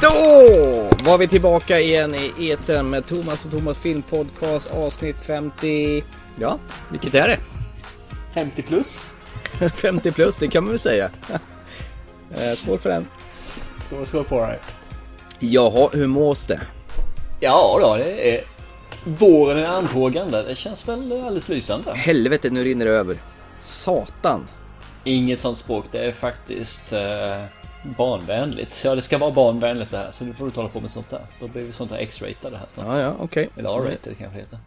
Då var vi tillbaka igen i etern med Thomas och Thomas filmpodcast avsnitt 50... Ja, vilket är det? 50 plus. 50 plus, det kan man väl säga. Eh, Skål för den. Skål, skål på dig. Jaha, hur mås det? Ja då, det är... Våren är antågande. Det känns väl alldeles lysande. Helvete, nu rinner det över. Satan. Inget sånt språk. Det är faktiskt eh, barnvänligt. Ja, det ska vara barnvänligt det här. Så nu får du hålla på med sånt där. Då blir vi sånt här X-rated det här snart. Ja, ja, okej. Eller R-rated kanske det heter.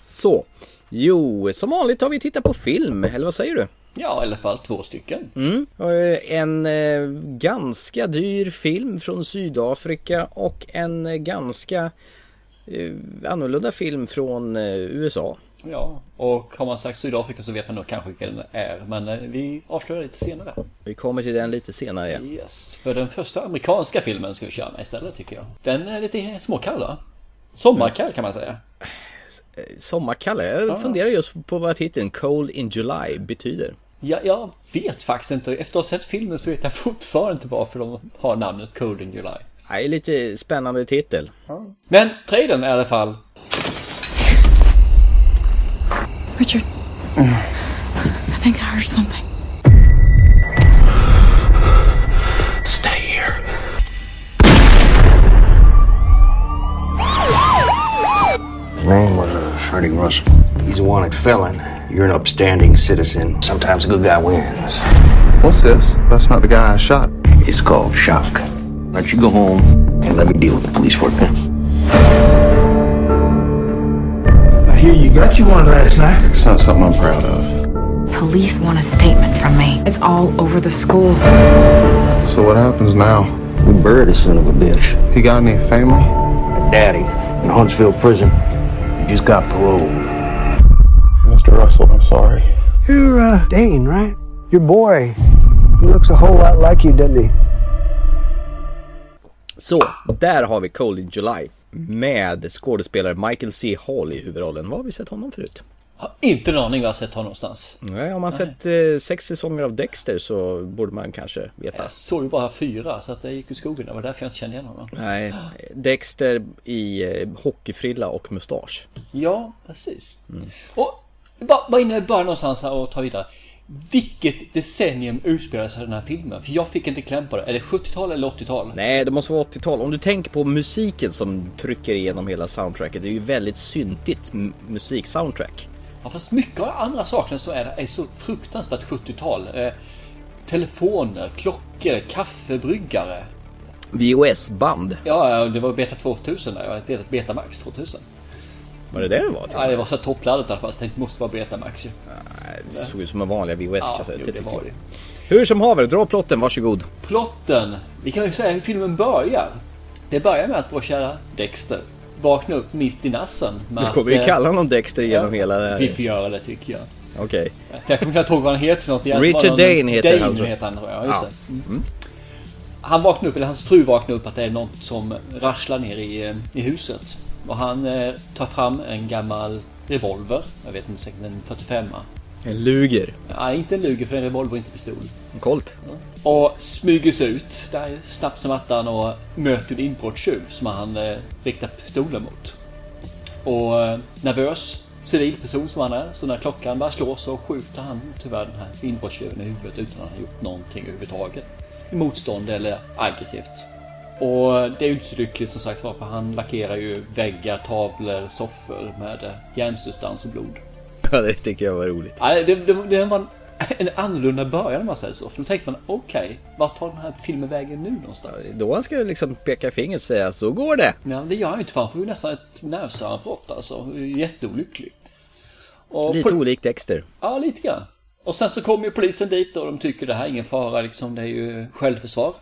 Så. Jo, som vanligt har vi tittat på film, eller vad säger du? Ja, i alla fall två stycken. Mm. Eh, En eh, ganska dyr film från Sydafrika och en eh, ganska eh, annorlunda film från eh, USA. Ja, och har man sagt Sydafrika så vet man nog kanske vilka den är. Men eh, vi avslöjar lite senare. Vi kommer till den lite senare. Ja. Yes. För den första amerikanska filmen ska vi köra med istället tycker jag. Den är lite småkall va? Sommarkall kan man säga. Sommarkalle, jag funderar just på vad titeln Cold in July betyder. Ja, jag vet faktiskt inte. Efter att ha sett filmen så vet jag fortfarande inte varför de har namnet Cold in July. Nej, lite spännande titel. Men trailern är i alla fall Richard. I think I heard something. Stay here. His name was uh, Freddie Russell. He's a wanted felon. You're an upstanding citizen. Sometimes a good guy wins. What's this? That's not the guy I shot. It's called shock. Why don't you go home and let me deal with the police work then? Hear you got you one last night. It's not something I'm proud of. Police want a statement from me. It's all over the school. So what happens now? We buried the son of a bitch. He got any family? My daddy in Huntsville prison. He just got parole. Mr. Russell, I'm sorry. You're uh, Dane, right? Your boy. He looks a whole lot like you, doesn't he? Så, där har vi Cold in July. Med skådespelare Michael C. Hall i huvudrollen. Var har vi sett honom förut? Har inte en aning var jag sett honom någonstans. Nej, om man sett eh, sex säsonger av Dexter så borde man kanske veta. Jag såg ju bara fyra så att det gick i skogen. Det var därför jag inte kände igen honom. Nej, Dexter i eh, hockeyfrilla och mustasch. Ja, precis. Och bara, bara vi börjar någonstans här och tar vidare. Vilket decennium utspelar sig den här filmen? För jag fick inte kläm på det. Är det 70-tal eller 80-tal? Nej, det måste vara 80-tal. Om du tänker på musiken som trycker igenom hela soundtracket. Det är ju väldigt syntigt musiksoundtrack. Ja, fast mycket av andra sakerna så är är så fruktansvärt 70-tal. Eh, telefoner, klockor, kaffebryggare. VOS-band. Ja, ja, det var Beta 2000 där. Jag hade Betamax 2000. Var det det det var? Ja, det var så toppladdat i alla fall. Så jag tänkte det måste vara Betamax ju. Nej, det såg ut som en vanliga Ja, VHS-kassetter. det tycker var jag. Hur som haver, dra plotten, varsågod. Plotten. Vi kan ju säga hur filmen börjar. Det börjar med att vår kära Dexter vaknar upp mitt i nassen. Du kommer ju eh, kalla honom Dexter genom hela det Vi här. får göra det tycker jag. Okej. Jag kommer knappt ihåg vad han heter för något. Richard Dane heter Dane han, jag. heter han tror jag. Ja. det. Mm. Han vaknar upp, eller hans fru vaknar upp att det är något som rasslar ner i, eh, i huset. Och han eh, tar fram en gammal revolver. Jag vet inte säkert en 45 En luger. Nej, inte en luger för en revolver, inte pistol. En Colt. Och smyger sig ut där snabbt som attan och möter en inbrottstjuv som han eh, riktar pistolen mot. Och eh, nervös civilperson som han är, så när klockan börjar slå så skjuter han tyvärr den här inbrottstjuven i huvudet utan att ha gjort någonting överhuvudtaget. I motstånd eller aggressivt. Och det är ju inte så lyckligt som sagt var för han lackerar ju väggar, tavlor, soffor med järnsubstans och blod. Ja, det tycker jag var roligt. Ja, det, det, det var en, en annorlunda början om man säger så. För då tänker man okej, vart tar den här filmen vägen nu någonstans? Då han ska liksom peka finger och säga så går det. Ja, det gör han ju inte för han får ju nästan ett nervsammanbrott alltså. Jätteolycklig. Och Lite olikt Dexter. Ja, lite grann. Och sen så kommer ju polisen dit och de tycker det här är ingen fara liksom. Det är ju självförsvar.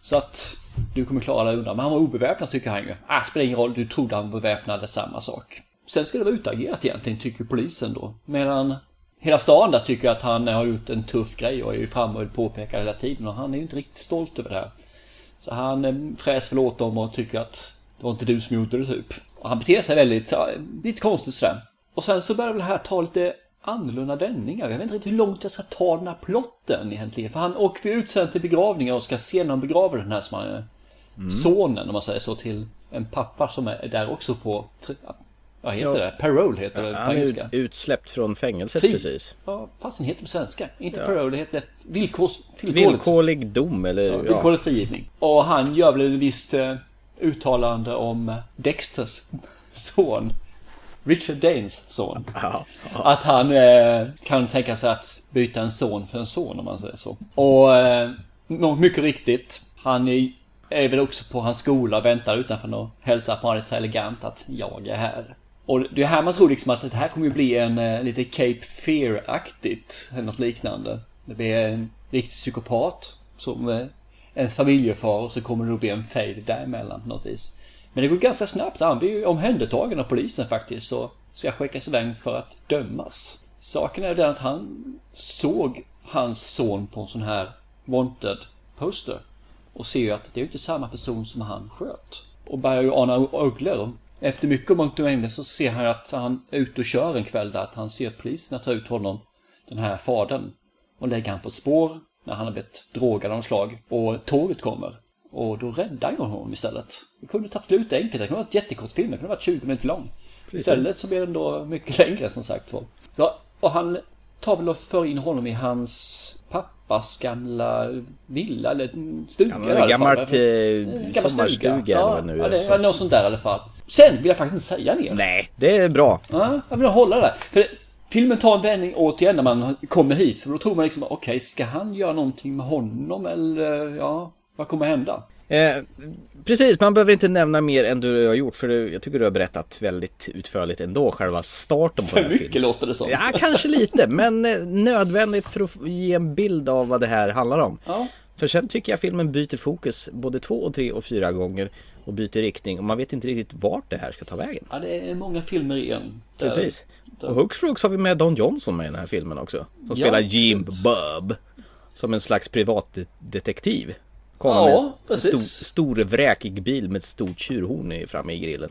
Så att du kommer klara dig undan. Men han var obeväpnad tycker han ju. Ah, spelar ingen roll, du trodde han var beväpnad, det är samma sak. Sen ska det vara utagerat egentligen, tycker polisen då. Medan hela stan där tycker att han har gjort en tuff grej och är ju framme och påpekar hela tiden. Och han är ju inte riktigt stolt över det här. Så han eh, fräser väl åt dem och tycker att det var inte du som gjorde det typ. Och han beter sig väldigt, ja, lite konstigt sådär. Och sen så börjar väl det här ta lite annorlunda vändningar. Jag vet inte riktigt hur långt jag ska ta den här plotten egentligen. För han åker ju ut sen till begravningar och ska senare begrava den här som han är sonen om man säger så till en pappa som är där också på vad heter Ja. det? Parole heter det på Han är ut, engelska. utsläppt från fängelset Fri. precis. Ja, fasen heter på svenska? Inte parole, det heter villkors... Villkorlig dom eller Ja, ja. villkorlig frigivning. Och han gör väl ett visst eh, uttalande om Dexters son. Richard Danes son. Ja. Att han eh, kan tänka sig att byta en son för en son om man säger så. Och eh, mycket riktigt, han är, är väl också på hans skola och väntar utanför och hälsar på honom så elegant att jag är här. Och det är här man tror liksom att det här kommer ju bli en eh, lite Cape Fear-aktigt eller något liknande. Det blir en riktig psykopat som eh, ens familjefar och så kommer det nog bli en fade däremellan på något vis. Men det går ganska snabbt. Han blir ju omhändertagen av polisen faktiskt. Så ska skickas iväg för att dömas. Saken är den att han såg hans son på en sån här wanted poster. Och ser ju att det är ju inte samma person som han sköt. Och börjar ju ana ugglor. Efter mycket om och mängder så ser han att han är ute och kör en kväll där att han ser att poliserna tar ut honom, den här fadern. Och lägger han på ett spår när han har blivit drogad av något slag. Och tåget kommer. Och då räddar jag honom istället. Det kunde tagit slut enkelt. Det kunde varit jättekort film. Det kunde varit 20 minuter lång. Istället så blir den då mycket längre som sagt var. Och han tar väl och för in honom i hans pappas gamla villa eller stuga Ja, i alla gammalt eh, sommarstuga eller Ja, vad det nu ja, det Så- är något sånt där i alla fall. Sen vill jag faktiskt inte säga mer. Nej, det är bra. Ja, jag vill hålla det där. För filmen tar en vändning återigen när man kommer hit. För då tror man liksom, okej, ska han göra någonting med honom eller ja, vad kommer hända? Eh, precis, man behöver inte nämna mer än du har gjort för jag tycker du har berättat väldigt utförligt ändå själva starten på den För här mycket filmen. låter det som. Ja, kanske lite, men eh, nödvändigt för att ge en bild av vad det här handlar om. Ja. För sen tycker jag filmen byter fokus både två och tre och fyra gånger och byter riktning och man vet inte riktigt vart det här ska ta vägen. Ja, det är många filmer i en. Där- Precis. Och hux har vi med Don Johnson med i den här filmen också. Som Ja, spelar. Jim Bob. Som en slags privatdetektiv. Kommer Ja, med en stor, stor vräkig bil med ett stort tjurhorn i- framme i grillen.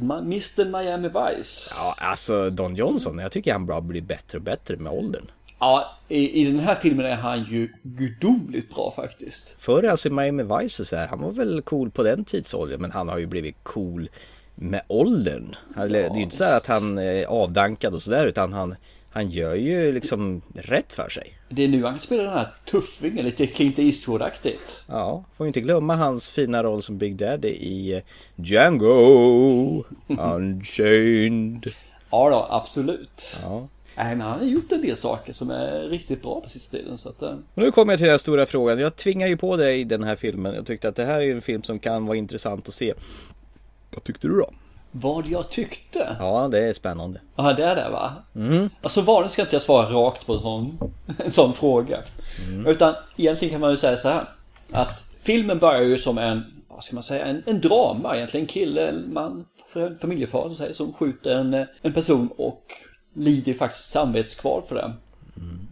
Mr Miami Vice. Ja, alltså Don Johnson, jag tycker han bara blir bättre och bättre med åldern. Ja, i, i den här filmen är han ju gudomligt bra faktiskt. Förr alltså i Miami Vice så här, han var väl cool på den tidsåldern men han har ju blivit cool med åldern. Han- det är ju inte så här att han är avdankad och sådär utan han, han gör ju liksom rätt för sig. Det är nu han spelar den här tuffingen, lite Clint Eastwood-aktigt. Ja, får ju inte glömma hans fina roll som Big Daddy i eh, Django Unchained. Ja då, absolut. Ja. Nej, men han har gjort en del saker som är riktigt bra på sista tiden. Så att, eh, Och nu kommer jag till den här stora frågan. Jag tvingar ju på dig den här filmen. Jag tyckte att det här är en film som kan vara intressant att se. Vad tyckte du då? Vad jag tyckte? Ja, det är spännande. Ja, det är det va? Mm. Alltså vanligt ska inte jag svara rakt på en sån, en sån fråga. Utan egentligen kan man ju säga så här. Att filmen börjar ju som en, vad ska man säga, en, en drama egentligen. En kille, en man, familjefar som säger, som skjuter en, en person och lider faktiskt samvetskval för det.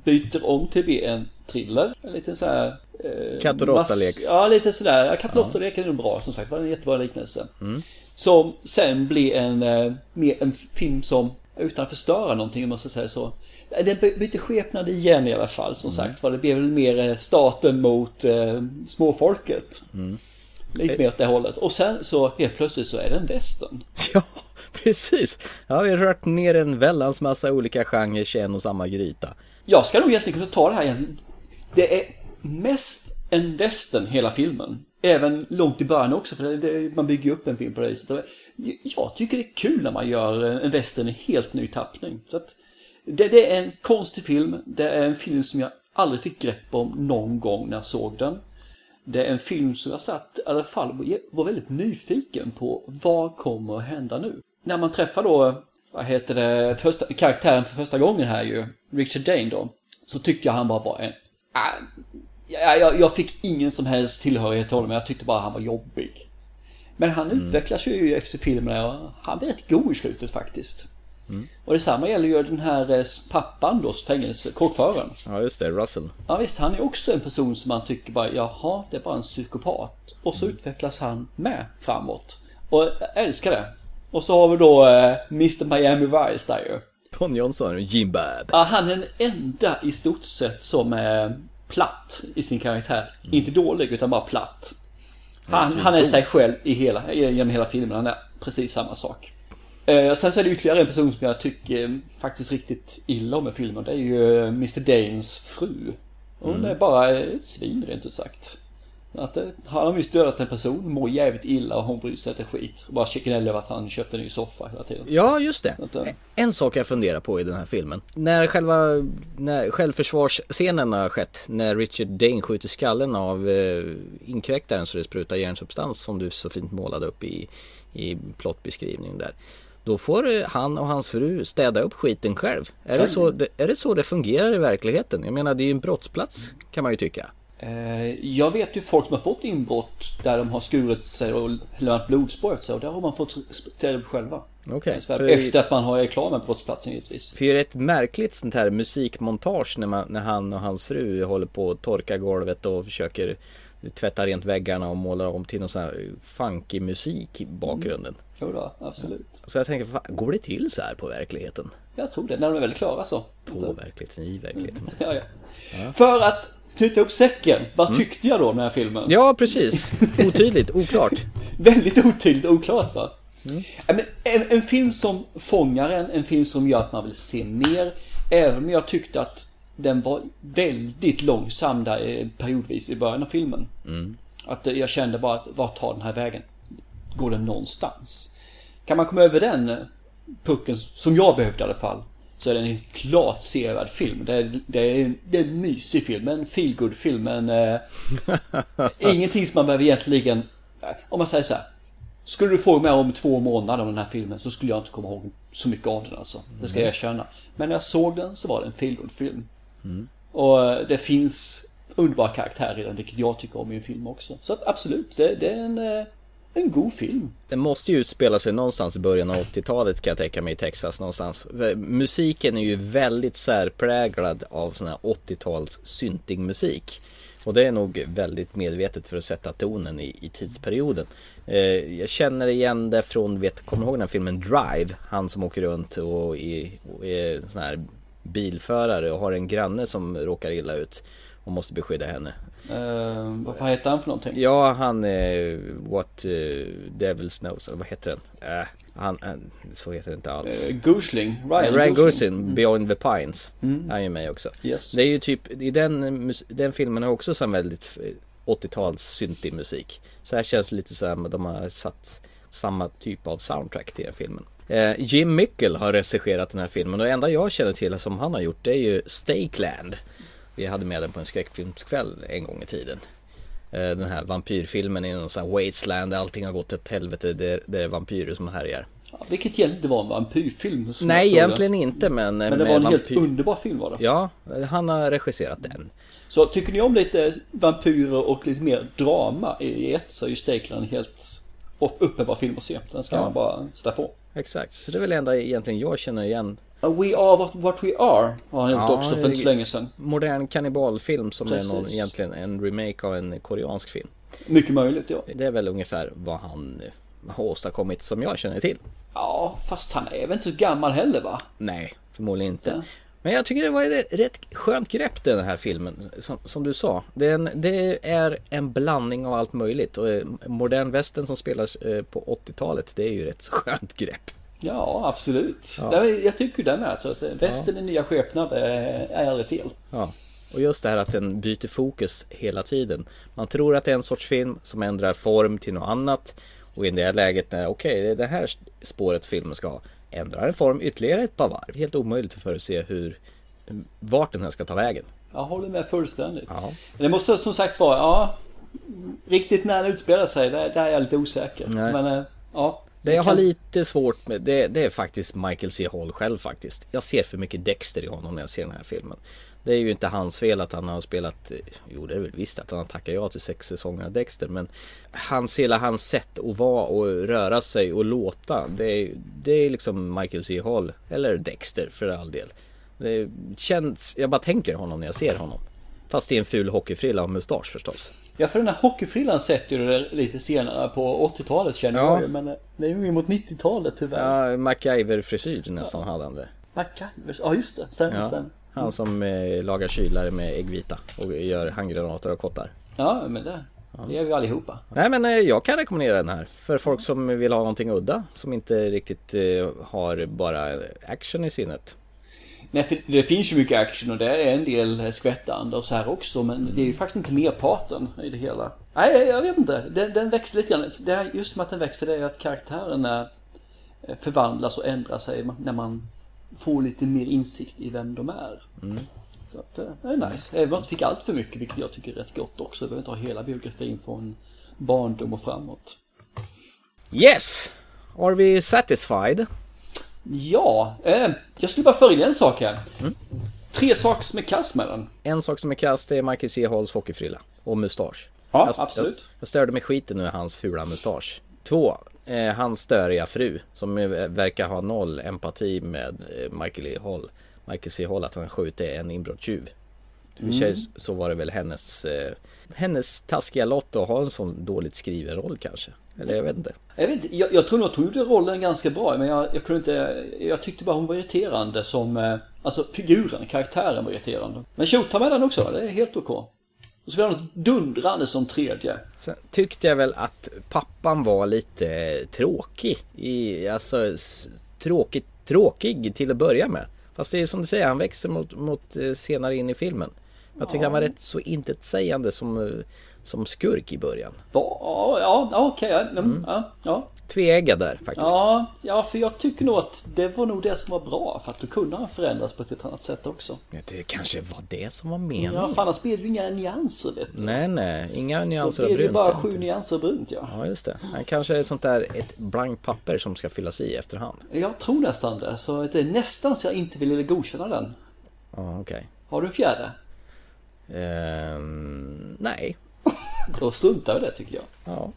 Byter om till bli en thriller. En liten så här... Eh, Katt och råttaleks. Ja, lite sådär. Katt och råttalek är nog bra som sagt. Det var en jättebra liknelse. Som sen blir en, eh, mer en film som, utan att förstöra någonting om man ska säga så. Eh, Den by- byter skepnad igen i alla fall som sagt. För det blir väl mer eh, staten mot eh, småfolket. Lite mer åt det hållet. Och sen så helt plötsligt så är det en västern. Ja, precis. Ja, vi har rört ner en väldans massa olika genrer i en och samma gryta. Jag ska nog egentligen kunna ta det här igen. Det är mest en västern hela filmen. Även långt i början också för det, det, man bygger upp en film på det viset. Jag tycker det är kul när man gör en western i helt ny tappning. Så att det, det är en konstig film. Det är en film som jag aldrig fick grepp om någon gång när jag såg den. Det är en film som jag satt i alla fall var väldigt nyfiken på. Vad kommer att hända nu? När man träffar då, vad heter det, första, karaktären för första gången här ju, Richard Dane då. Så tyckte jag han bara var en... Äh, Ah, ja, jag, jag fick ingen som helst tillhörighet till honom, jag tyckte bara han var jobbig. Men han utvecklas ju efter filmen och han blir rätt god i slutet faktiskt. Och detsamma gäller ju den här eh, pappan då, fängelse, kåkföraren. Ja, just det, Russell. Ja visst, han är också en person som man tycker bara, jaha, det är bara en psykopat. Och så utvecklas han med framåt. Och jag älskar det. Och så har vi då eh, Mr Miami Vice där ju. Don Johnson, Jim Bob. Ja, han är den enda i stort sett som är platt i sin karaktär. Inte dålig utan bara platt. Han, han är sig själv i hela, genom hela filmen. Han är precis samma sak. Eh, sen så är det ytterligare en person som jag tycker eh, faktiskt riktigt illa om i filmen. Det är ju eh, Mr Danes fru. Hon är bara ett svin rent ut sagt. Att det, han har just dödat en person, mår jävligt illa och hon bryr sig inte skit. Och bara chicken över att han köpte en ny soffa hela tiden. Ja, just det. Att, eh, En sak jag funderar på i den här filmen. När själva när självförsvarsscenen har skett, när Richard Dane skjuter skallen av eh, inkräktaren så det sprutar järnsubstans som du så fint målade upp i, i plottbeskrivningen där. Då får eh, han och hans fru städa upp skiten själv. Är det, så, är det så det fungerar i verkligheten? Jag menar det är ju en brottsplats kan man ju tycka. Eh, Jag vet ju folk som har fått inbrott där de har skurit sig och lämnat blodspår efter sig och där har man fått städa upp själva. Är ju- Efter att man har är klar med brottsplatsen givetvis. För det är ett märkligt sånt här musikmontage när, man, när han och hans fru håller på att torka golvet och försöker tvätta rent väggarna och måla om till någon sån här funky musik i bakgrunden. Jo då, absolut. Så jag tänker, fan, går det till så här på verkligheten? Jag tror det, när de är väldigt klara så. På verkligheten, i verkligheten. Ja, ja. För att knyta upp säcken, vad tyckte jag då om den här filmen? Ja, precis. Otydligt, oklart. Väldigt otydligt och oklart va? Men en, en film som fångar en, en film som gör att man vill se mer. Även om jag tyckte att den var väldigt långsam där eh, periodvis i början av filmen. Att eh, jag kände bara att vart tar den här vägen? Går den någonstans? Kan man komma över den eh, pucken, som jag behövde i alla fall, så är det en klart sevärd film. Det är, det är, det är en mysig film, en feelgood film, en... Eh, ingenting som man behöver egentligen... Om man säger så här. Skulle du fråga mig om två månader om den här filmen så skulle jag inte komma ihåg så mycket av den alltså. Det ska jag erkänna. Men när jag såg den så var det en feelgood film. Och eh, det finns underbara karaktärer i den, vilket jag tycker om i en film också. Så att absolut, det, det är en, eh, en god film. Den måste ju utspela sig någonstans i början av 80-talet kan jag tänka mig i Texas någonstans. Musiken är ju väldigt särpräglad av sån här 80-tals syntig musik. Och det är nog väldigt medvetet för att sätta tonen i, i tidsperioden. Eh, jag känner igen det från, vet, kommer du ihåg den här filmen Drive? Han som åker runt och är, och är sån här bilförare och har en granne som råkar illa ut och måste beskydda henne. Uh, vad fan heter han för någonting? Ja, han eh, What eh, Devil Knows, eller vad heter den? Äh, han, så heter det inte alls. Uh, Gosling, Ryan, Ryan, Gosling. Gosling, Beyond the Pines. Han är ju med också. Yes. Det är ju typ, i den, den filmen har också sån väldigt eh, 80-tals syntig musik. Så här känns det lite här, de har satt samma typ av soundtrack till den filmen. Jim Mickle har regisserat den här filmen och det enda jag känner till som han har gjort det är ju Stakeland. Vi hade med den på en skräckfilmskväll en gång i tiden. Eh, Den här vampyrfilmen i någon sån här wasteland där allting har gått åt helvete. Det är, det är vampyrer som härjar. Ja, vilket egentligen inte var en vampyrfilm. Nej egentligen inte men... Men det var en helt underbar film var det. Ja, han har regisserat den. Så tycker ni om lite vampyrer och lite mer drama i ett så är ju Stakeland helt upp- uppenbar film att se. Den ska Ja. man bara sätta på. Exakt, så det är väl det enda egentligen jag känner igen. Uh, We are what, what we are har han gjort Ja, också för inte så länge sedan. Modern kannibalfilm som är någon, Precis. egentligen en remake av en koreansk film. Mycket möjligt ja. Det är väl ungefär vad han eh, har åstadkommit som jag känner till. Ja, fast han är väl inte så gammal heller va? Nej, förmodligen inte. Ja. Men jag tycker det var ett rätt skönt grepp den här filmen. Som, som du sa. Det är, en, det är en blandning av allt möjligt. Och eh, modern västern som spelas eh, på 80-talet. Det är ju ett så skönt grepp. Ja, absolut. Ja. Jag tycker den är så att västern i nya skepnad är, aldrig fel. Ja. Och just det här att den byter fokus hela tiden. Man tror att det är en sorts film som ändrar form till något annat. Och i det här läget när okej, det är det här spåret filmen ska ha. Ändrar en form ytterligare ett par varv. Helt omöjligt att förutse hur vart den här ska ta vägen. Jag håller med fullständigt. Ja. Men det måste som sagt vara, ja, riktigt när den utspelar sig, där, där är jag lite osäker. Nej. Men eh, ja. Det jag har lite svårt med, det, det är faktiskt Michael C. Hall själv faktiskt. Jag ser för mycket Dexter i honom när jag ser den här filmen. Det är ju inte hans fel att han har spelat, eh, jo det är väl visst att han har tackat ja till sex säsonger av Dexter men hans hela hans sätt att vara och röra sig och låta det är, det är liksom Michael C. Hall eller Dexter för all del. Det känns, jag bara tänker honom när jag ser honom. Fast i en ful hockeyfrilla och mustasch förstås. Ja, för den här hockeyfrillan sätter det lite senare på 80-talet känner Ja. jag ju. Men eh, det är ju mot 90-talet tyvärr. Ja, MacGyver-frisyr nästan hade han det. MacGyver, ja just det, stämmer, Ja, stämmer. han som eh, lagar kylare med äggvita och gör handgranater och kottar. Ja, men det, det gör vi allihopa. Nej men eh, jag kan rekommendera den här för folk som vill ha någonting udda som inte riktigt eh, har bara action i sinnet. För det finns ju mycket action och det är en del skvättande och så här också men det är ju faktiskt inte merparten i det hela. Nej, jag- vet inte. Den, den växer lite grann. Det är just med att den växer det är att karaktärerna eh, förvandlas och ändrar sig när man får lite mer insikt i vem de är. Så att eh, det är nice. Även om jag inte fick allt för mycket, vilket jag tycker är rätt gott också. Jag behöver inte ha hela biografin från barndom och framåt. Yes! Are we satisfied? Ja, eh, jag skulle bara in en sak här. Tre saker som är kass med den. En sak som är kass det är Michael C. Halls hockeyfrilla och mustasch. Ja, jag, absolut. Jag, jag störde mig skiten nu hans fula mustasch. Två, eh, hans störiga fru som eh, verkar ha noll empati med eh, Michael E. Hall. Michael C. Hall att han skjuter en inbrottstjuv. I för sig så var det väl hennes, eh, hennes taskiga lott att ha en sån dåligt skriven roll kanske. Eller jag vet inte. Jag, vet, inte, jag, jag tror nog att hon gjorde rollen ganska bra men jag, jag kunde inte, jag tyckte bara hon var irriterande som, eh, alltså figuren, karaktären var irriterande. Men shoot, ta med den också, det är helt OK. Och så jag ha något dundrande som tredje. Sen tyckte jag väl att pappan var lite tråkig. I, alltså tråkigt, tråkig till att börja med. Fast det är som du säger, han växer mot, mot eh, senare in i filmen. Jag tycker han var rätt så intetsägande som, som skurk i början. Va, ja, ja okej, ja, mm, ja, ja. Tveeggad där faktiskt. Ja, ja, för jag tycker nog att det var nog det som var bra. För att då kunde han förändras på ett annat sätt också. Det kanske var det som var meningen. Ja, för annars blir det ju inga nyanser vet du. Nej, nej, inga Då nyanser av blir det ju brunt. bara sju nyanser brunt ja. Ja, just det. Han kanske är sånt där, ett blankt papper som ska fyllas i efterhand. Jag tror nästan det. Så det är nästan så jag inte vill godkänna den. Ja, okej. Har du en fjärde? Ehm, nej. Då struntar vi det tycker jag. Ja.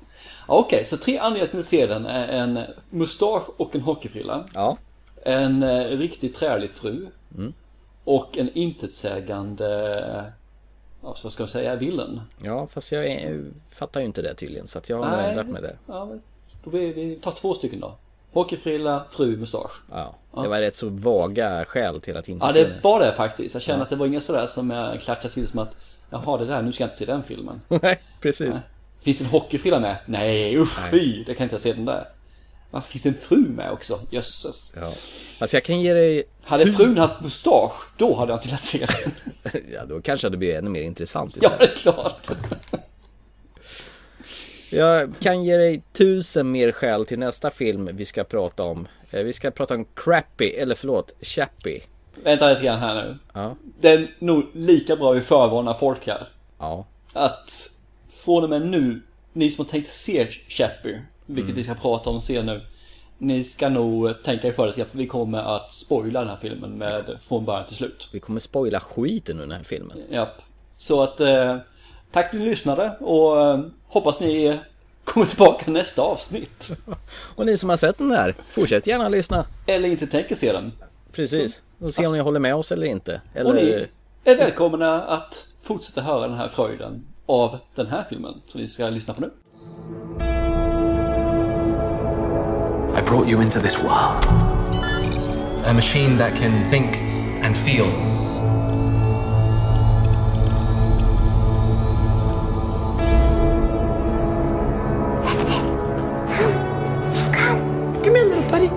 Okej, så tre anledningar till att se den är en mustasch och en hockeyfrilla. Ja. En eh, riktigt trälig fru. Mm. Och en intetsägande, eh, ja, vad ska man säga, villen. Ja, fast jag är, fattar ju inte det tydligen så att jag har Nej. ändrat mig där. Ja, men då vi, vi tar två stycken då. Hockeyfrilla, fru, mustasch. Ja, det var rätt så vaga skäl till att inte Ja, se det var det faktiskt. Jag känner att det var inget sådär som jag klatschade till som att Jaha, det där, nu ska jag inte se den filmen. Nej, precis. Finns det en hockeyfrilla med? Nej, usch fy, det kan inte jag se den där. Varför finns det en fru med också? Jösses. Ja. Alltså jag kan ge dig... Hade tusen- frun haft mustasch, då hade jag inte velat se den. Ja, då kanske det blir ännu mer intressant Ja, istället. det är klart. Jag kan ge dig tusen mer skäl till nästa film vi ska prata om. Eh, Vi ska prata om Crappy, eller förlåt, Chappie. Vänta lite grann här nu. Ja. Det är nog lika bra vi förvarnar folk här. Ja. Att från och med nu, ni som har tänkt se Chappie, vilket vi ska prata om sen nu. Ni ska nog tänka er för lite grann, för vi kommer att spoila den här filmen med från början till slut. Vi kommer spoila skiten ur den här filmen. Japp. Så att eh, tack för att ni lyssnade och eh, hoppas ni kommer tillbaka nästa avsnitt. Och ni som har sett den här, fortsätt gärna lyssna. Eller inte tänker se den. Precis. Och se om ni håller med oss eller inte. Och ni Eller... är välkomna att fortsätta höra den här fröjden av den här filmen som vi ska lyssna på nu. I brought you into this world. A machine that can think and feel. Come here, little buddy.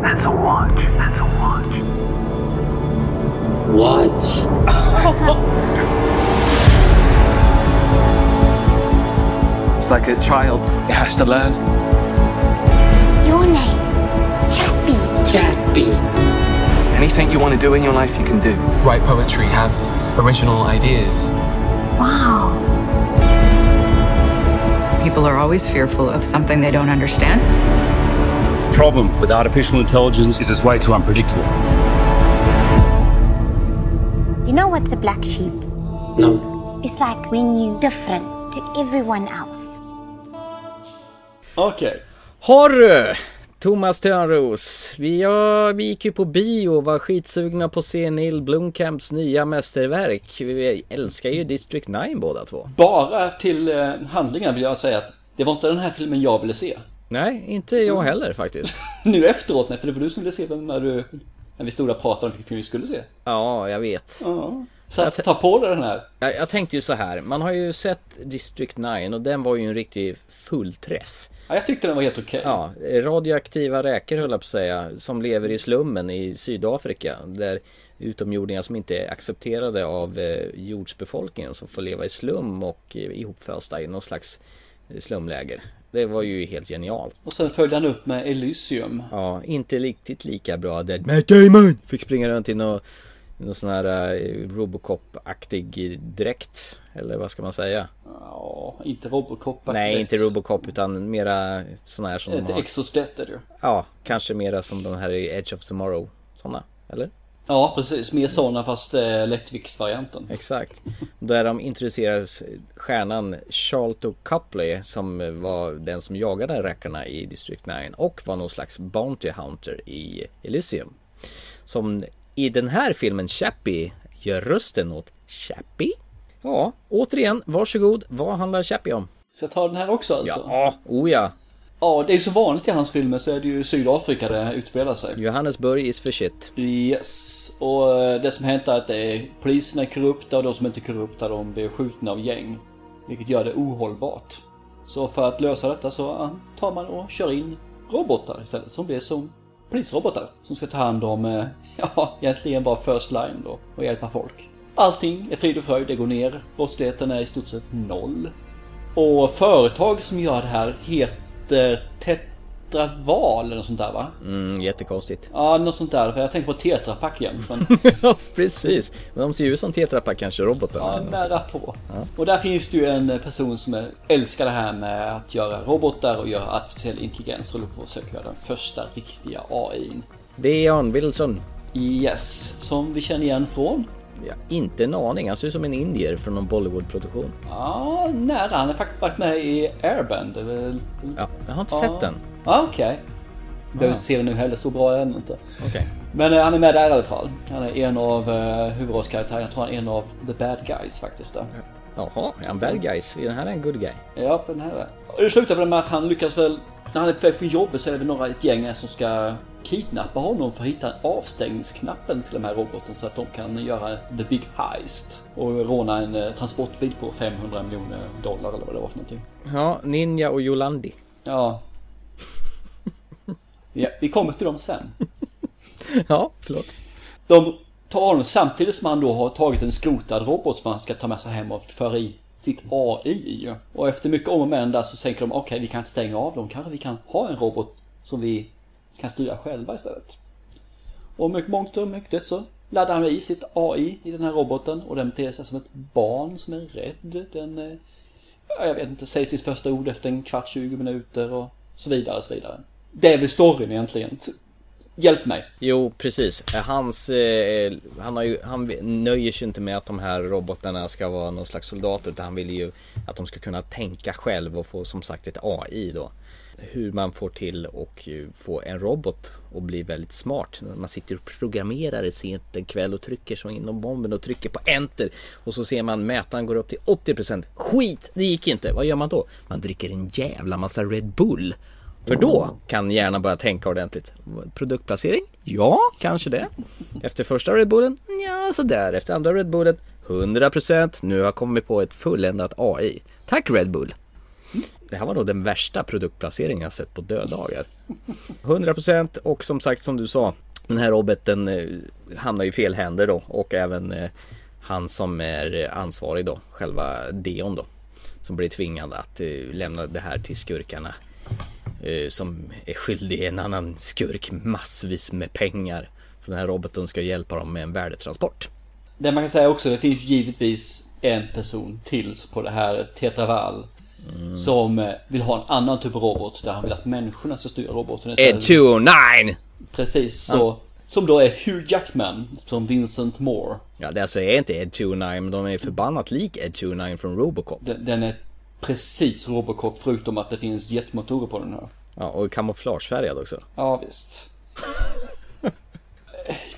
That's a watch. That's a watch. Watch? it's like a child. It has to learn. Your name, Chappie. Anything you want to do in your life, you can do. Write poetry, have original ideas. People are always fearful of something they don't understand. The problem with artificial intelligence is it's way too unpredictable. You know what's a black sheep? No. It's like when you different to everyone else. Okay. Har du! Thomas Törnros. Vi, ja, vi gick ju på bio och var skitsugna på att se Neil Blomkamps nya mästerverk. Vi älskar ju District 9 båda två. Bara till eh, handlingen vill jag säga att det var inte den här filmen jag ville se. Nej, inte jag heller faktiskt. Nu efteråt, nej, för det var du som ville se den när du... När vi stod och pratade om vilken film vi skulle se. Ja, jag vet. Ja. Så att, ta på dig den här. Jag, jag tänkte ju så här, man har ju sett District 9 och den var ju en riktig fullträff. Ja, jag tyckte den var helt okej. Ja, radioaktiva räkor höll jag på att säga, som lever i slummen i Sydafrika. Där utomjordingar som inte är accepterade av eh, jordsbefolkningen som får leva i slum och eh, ihopfösta i någon slags eh, slumläger. Det var ju helt genialt. Och sen följde han upp med Elysium. Ja, inte riktigt lika bra där Matt Damon fick springa runt i någon, någon sån här uh, Robocop-aktig dräkt. Eller vad ska man säga? Ja, inte Robocop Nej, inte Robocop utan mera sån här som Inte de har. Exostet är det ju. Ja, kanske mera som de här i Edge of Tomorrow. Såna, eller? Ja, precis. Mer sådana fast eh, lättviktsvarianten. Exakt. Där de introducerar stjärnan Charlton Copley som var den som jagade räkarna i District 9 och var någon slags Bounty Hunter i Elysium. Som i den här filmen Chappie gör rösten åt Chappie. Ja, återigen, varsågod. Vad handlar Chappie om? Så jag tar den här också alltså? Ja, oh ja. Ja, det är ju så vanligt i hans filmer så är det ju Sydafrika det utspelar sig. Johannesburg is for shit. Yes. Och eh, det som hänt är att det är, polisen är korrupta och de som inte är korrupta de blir skjutna av gäng. Vilket gör det ohållbart. Så för att lösa detta så tar man och kör in robotar istället som blir som polisrobotar. Som ska ta hand om, eh, ja egentligen bara first line då och hjälpa folk. Allting är frid och fröjd, det går ner. Brottsligheten är i stort sett noll. Och företag som gör det här heter Tetraval eller något sånt där va? Mm, jättekonstigt. Ja, något sånt där. För jag tänkte på Tetra Pak igen. Men... ja, precis. Men de ser ju ut som Tetra Pak kanske, robotar. Ja, nära på. Ja. Och där finns det ju en person som älskar det här med att göra robotar och göra artificiell intelligens. Håller på att försöka göra den första riktiga AIn. Deon Wilson. Yes, som vi känner igen från Ja, inte en aning. Han ser ut som en indier från någon Bollywood-produktion. Ja, nära. Han har faktiskt varit med i Airband. Ja, jag har inte ja. sett den. Ja, okej. Okay. Behöver inte se den nu heller, så bra är den inte. Okay. Men uh, han är med där i alla fall. Han är en av uh, huvudrollskaraktärerna. Jag tror han är en av the bad guys faktiskt. Där. Jaha, är han bad guys? Den här är en good guy. Ja, den här är det slutar väl med att han lyckas väl... När han är på väg från jobbet så är det väl några ett gäng som ska kidnappa honom för att hitta avstängningsknappen till den här roboten så att de kan göra the big heist. Och råna en eh, transportbil på 500 miljoner dollar eller vad det var för någonting. Ja, Ninja och Jolandi. Ja. ja vi kommer till dem sen. ja, förlåt. De tar honom samtidigt som han då har tagit en skrotad robot som han ska ta med sig hem och föra i sitt AI. Och efter mycket om och men där så tänker de okej okay, vi kan stänga av dem. Kanske vi kan ha en robot som vi kan styra själva istället. Och mycket mångt och mycket så laddar han i sitt AI i den här roboten och den beter sig som ett barn som är rädd. Den, eh, jag vet inte, säger sitt första ord efter en kvart, 20 minuter och så vidare, så vidare. Det är väl storyn egentligen. Hjälp mig. Jo, precis. Eh, hans, eh, han, har ju, han nöjer sig inte med att de här robotarna ska vara någon slags soldater utan han vill ju att de ska kunna tänka själv och få som sagt ett AI då hur man får till och få en robot att bli väldigt smart. Man sitter och programmerar det sent en kväll och trycker som inom bomben och trycker på enter och så ser man mätaren går upp till 80%. Skit, det gick inte. Vad gör man då? Man dricker en jävla massa Red Bull. För då kan hjärnan börja tänka ordentligt. Produktplacering? Ja, kanske det. Efter första Red Bullen? Ja, sådär. Efter andra Red Bullen? 100% nu har jag kommit på ett fulländat AI. Tack Red Bull! Det här var nog den värsta produktplaceringen jag sett på döddagar. 100% och som sagt som du sa den här roboten eh, hamnar i fel händer då och även eh, han som är eh, ansvarig då, själva Deon då. Som blir tvingad att lämna det här till skurkarna. Som är skyldig en annan skurk massvis med pengar. För den här roboten ska hjälpa dem med en värdetransport. Det man kan säga också, det finns givetvis en person till på det här Tetraval Mm. Som eh, vill ha en annan typ av robot där han vill att människorna ska styra roboten istället. Ed 209! Precis, så. Mm. Som då är Hugh Jackman som Vincent Moore. Ja, det alltså är inte Ed 209 men de är förbannat lik Ed 209 från Robocop. Den, den är precis Robocop förutom att det finns jetmotorer på den här. Ja, och kamouflagefärgad också. Ja, visst.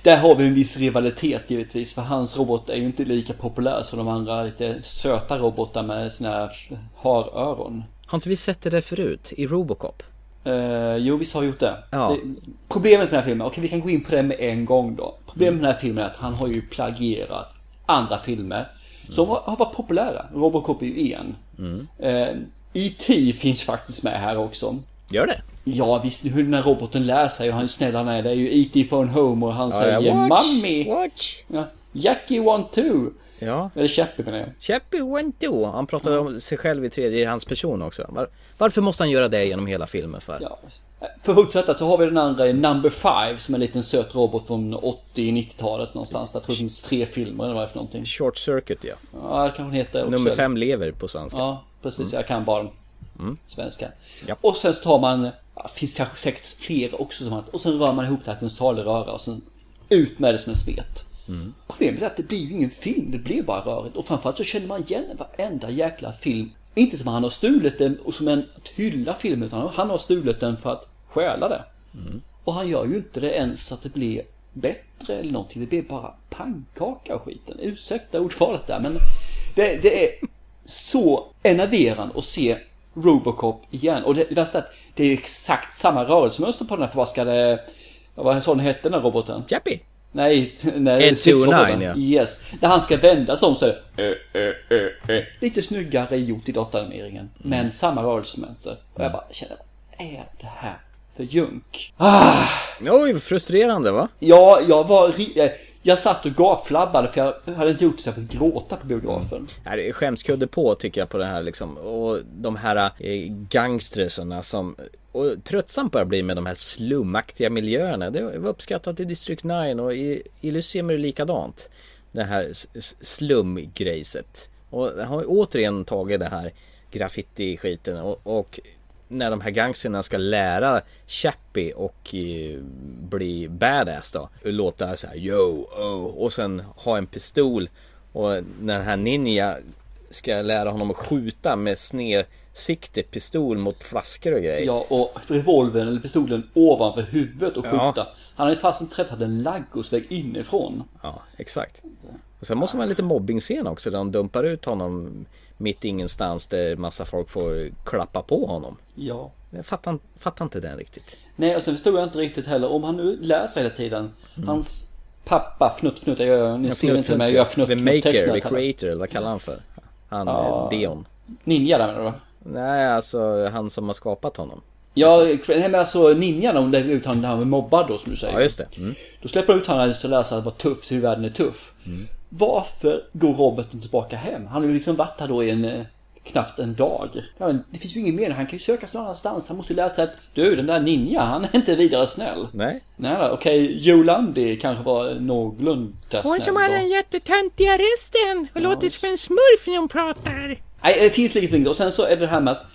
Där har vi en viss rivalitet givetvis för hans robot är ju inte lika populär som de andra lite söta robotar med sina haröron. Har inte vi sett det där förut i Robocop? Eh, jo, visst har jag gjort det. Ja. det. Problemet med den här filmen, okej vi kan gå in på det med en gång då. Problemet med den här filmen är att han har ju plagierat andra filmer som har, har varit populära. Robocop är ju en. Eh, E.T. finns faktiskt med här också. Gör det? Ja visst, hur den här roboten lär sig och han snäll han är. Det är ju E.T. phone home och han säger ja, watch! Watch! Ja, Jackie want to! Ja. Eller Chappie menar jag. Chappie went to. Han pratade om sig själv i tredje hans person också. Var, varför måste han göra det genom hela filmen för? Ja. För att fortsätta så har vi den andra Number Five som är en liten söt robot från 80-90-talet någonstans. Där jag tror det finns tre filmer eller vad det är för någonting. Short Circuit ja. Ja, det kanske den heter också. Nummer fem lever på svenska. Ja, precis. Jag kan bara svenska. Ja. Och sen så tar man, ja, finns kanske säkert fler också som han, och sen rör man ihop det här till en salig röra och sen ut med det som en smet. Problemet är att det blir ju ingen film, det blir bara rörigt. Och framförallt så känner man igen varenda jäkla film. Inte som att han har stulit den och som en att hylla filmen, utan han har stulit den för att stjäla det. Och han gör ju inte det ens så att det blir bättre eller någonting. Det blir bara pannkaka och skiten. Ursäkta ordvalet där men det, det är så enerverande att se Robocop igen. Och det värsta är att det är exakt samma rörelsemönster på den här förbaskade, vad sa den hette den här roboten? Chappie? Nej, nej. Ed stridsroboten. 209, ja. Yes. Där han ska vända sig om så är det, ö, ö, ö. Lite snyggare gjort i dataanimeringen. Men samma rörelsemönster. Och jag bara känner, vad är det här för junk? Ah! Oj, frustrerande va? Ja, jag var... Jag satt och gapflabbade för jag hade inte gjort det så jag fick gråta på biografen. Mm. det är skämskudde på tycker jag på det här liksom. Och de här eh, som... Och tröttsamt börjar bli med de här slumaktiga miljöerna. Det var uppskattat i District 9 och i Elysium är det likadant. Det här slumgrejset. Och har återigen tagit det här graffiti-skiten och, och när de här gangsterna ska lära Chappie och eh, bli badass då. Låta så här yo, oh, och sen ha en pistol. Och när den här ninja ska lära honom att skjuta med snedsikte pistol mot flaskor och grejer. Ja, och revolvern eller pistolen ovanför huvudet och Ja. skjuta. Han hade fasen träffat en laggosvägg inifrån. Ja, exakt. Och sen måste man ha lite mobbing-scen också där de dumpar ut honom mitt ingenstans där massa folk får klappa på honom. Ja. Jag fattar, fattar inte den riktigt. Nej, och sen förstod jag inte riktigt heller om han nu läser hela tiden. Hans pappa, Fnutt Fnutt, jag ni ser inte mig, jag Fnutt The Fnutt maker, the creator, eller vad kallar han för? Han, Ja. Dion. Ninja där menar du? Nej, alltså han som har skapat honom. Ja, nej men alltså ninja när hon lägger ut honom när han är mobbad då som du säger. Ja, just det. Mm. Då släpper de ut honom och läsa att vara tuff, hur världen är tuff. Varför går roboten tillbaka hem? Han har ju liksom varit här då i en, eh, knappt en dag. Ja, men det finns ju ingen mening, han kan ju söka sig någon annanstans. Han måste ju lära sig att du, den där ninja, han är inte vidare snäll. Nej. Nej då, okej, Joe Landi kanske var någorlunda snäll då. jättetöntiga rösten och låter som en smurf när hon pratar. Nej, det finns liksom inget. Och sen så är det det här med att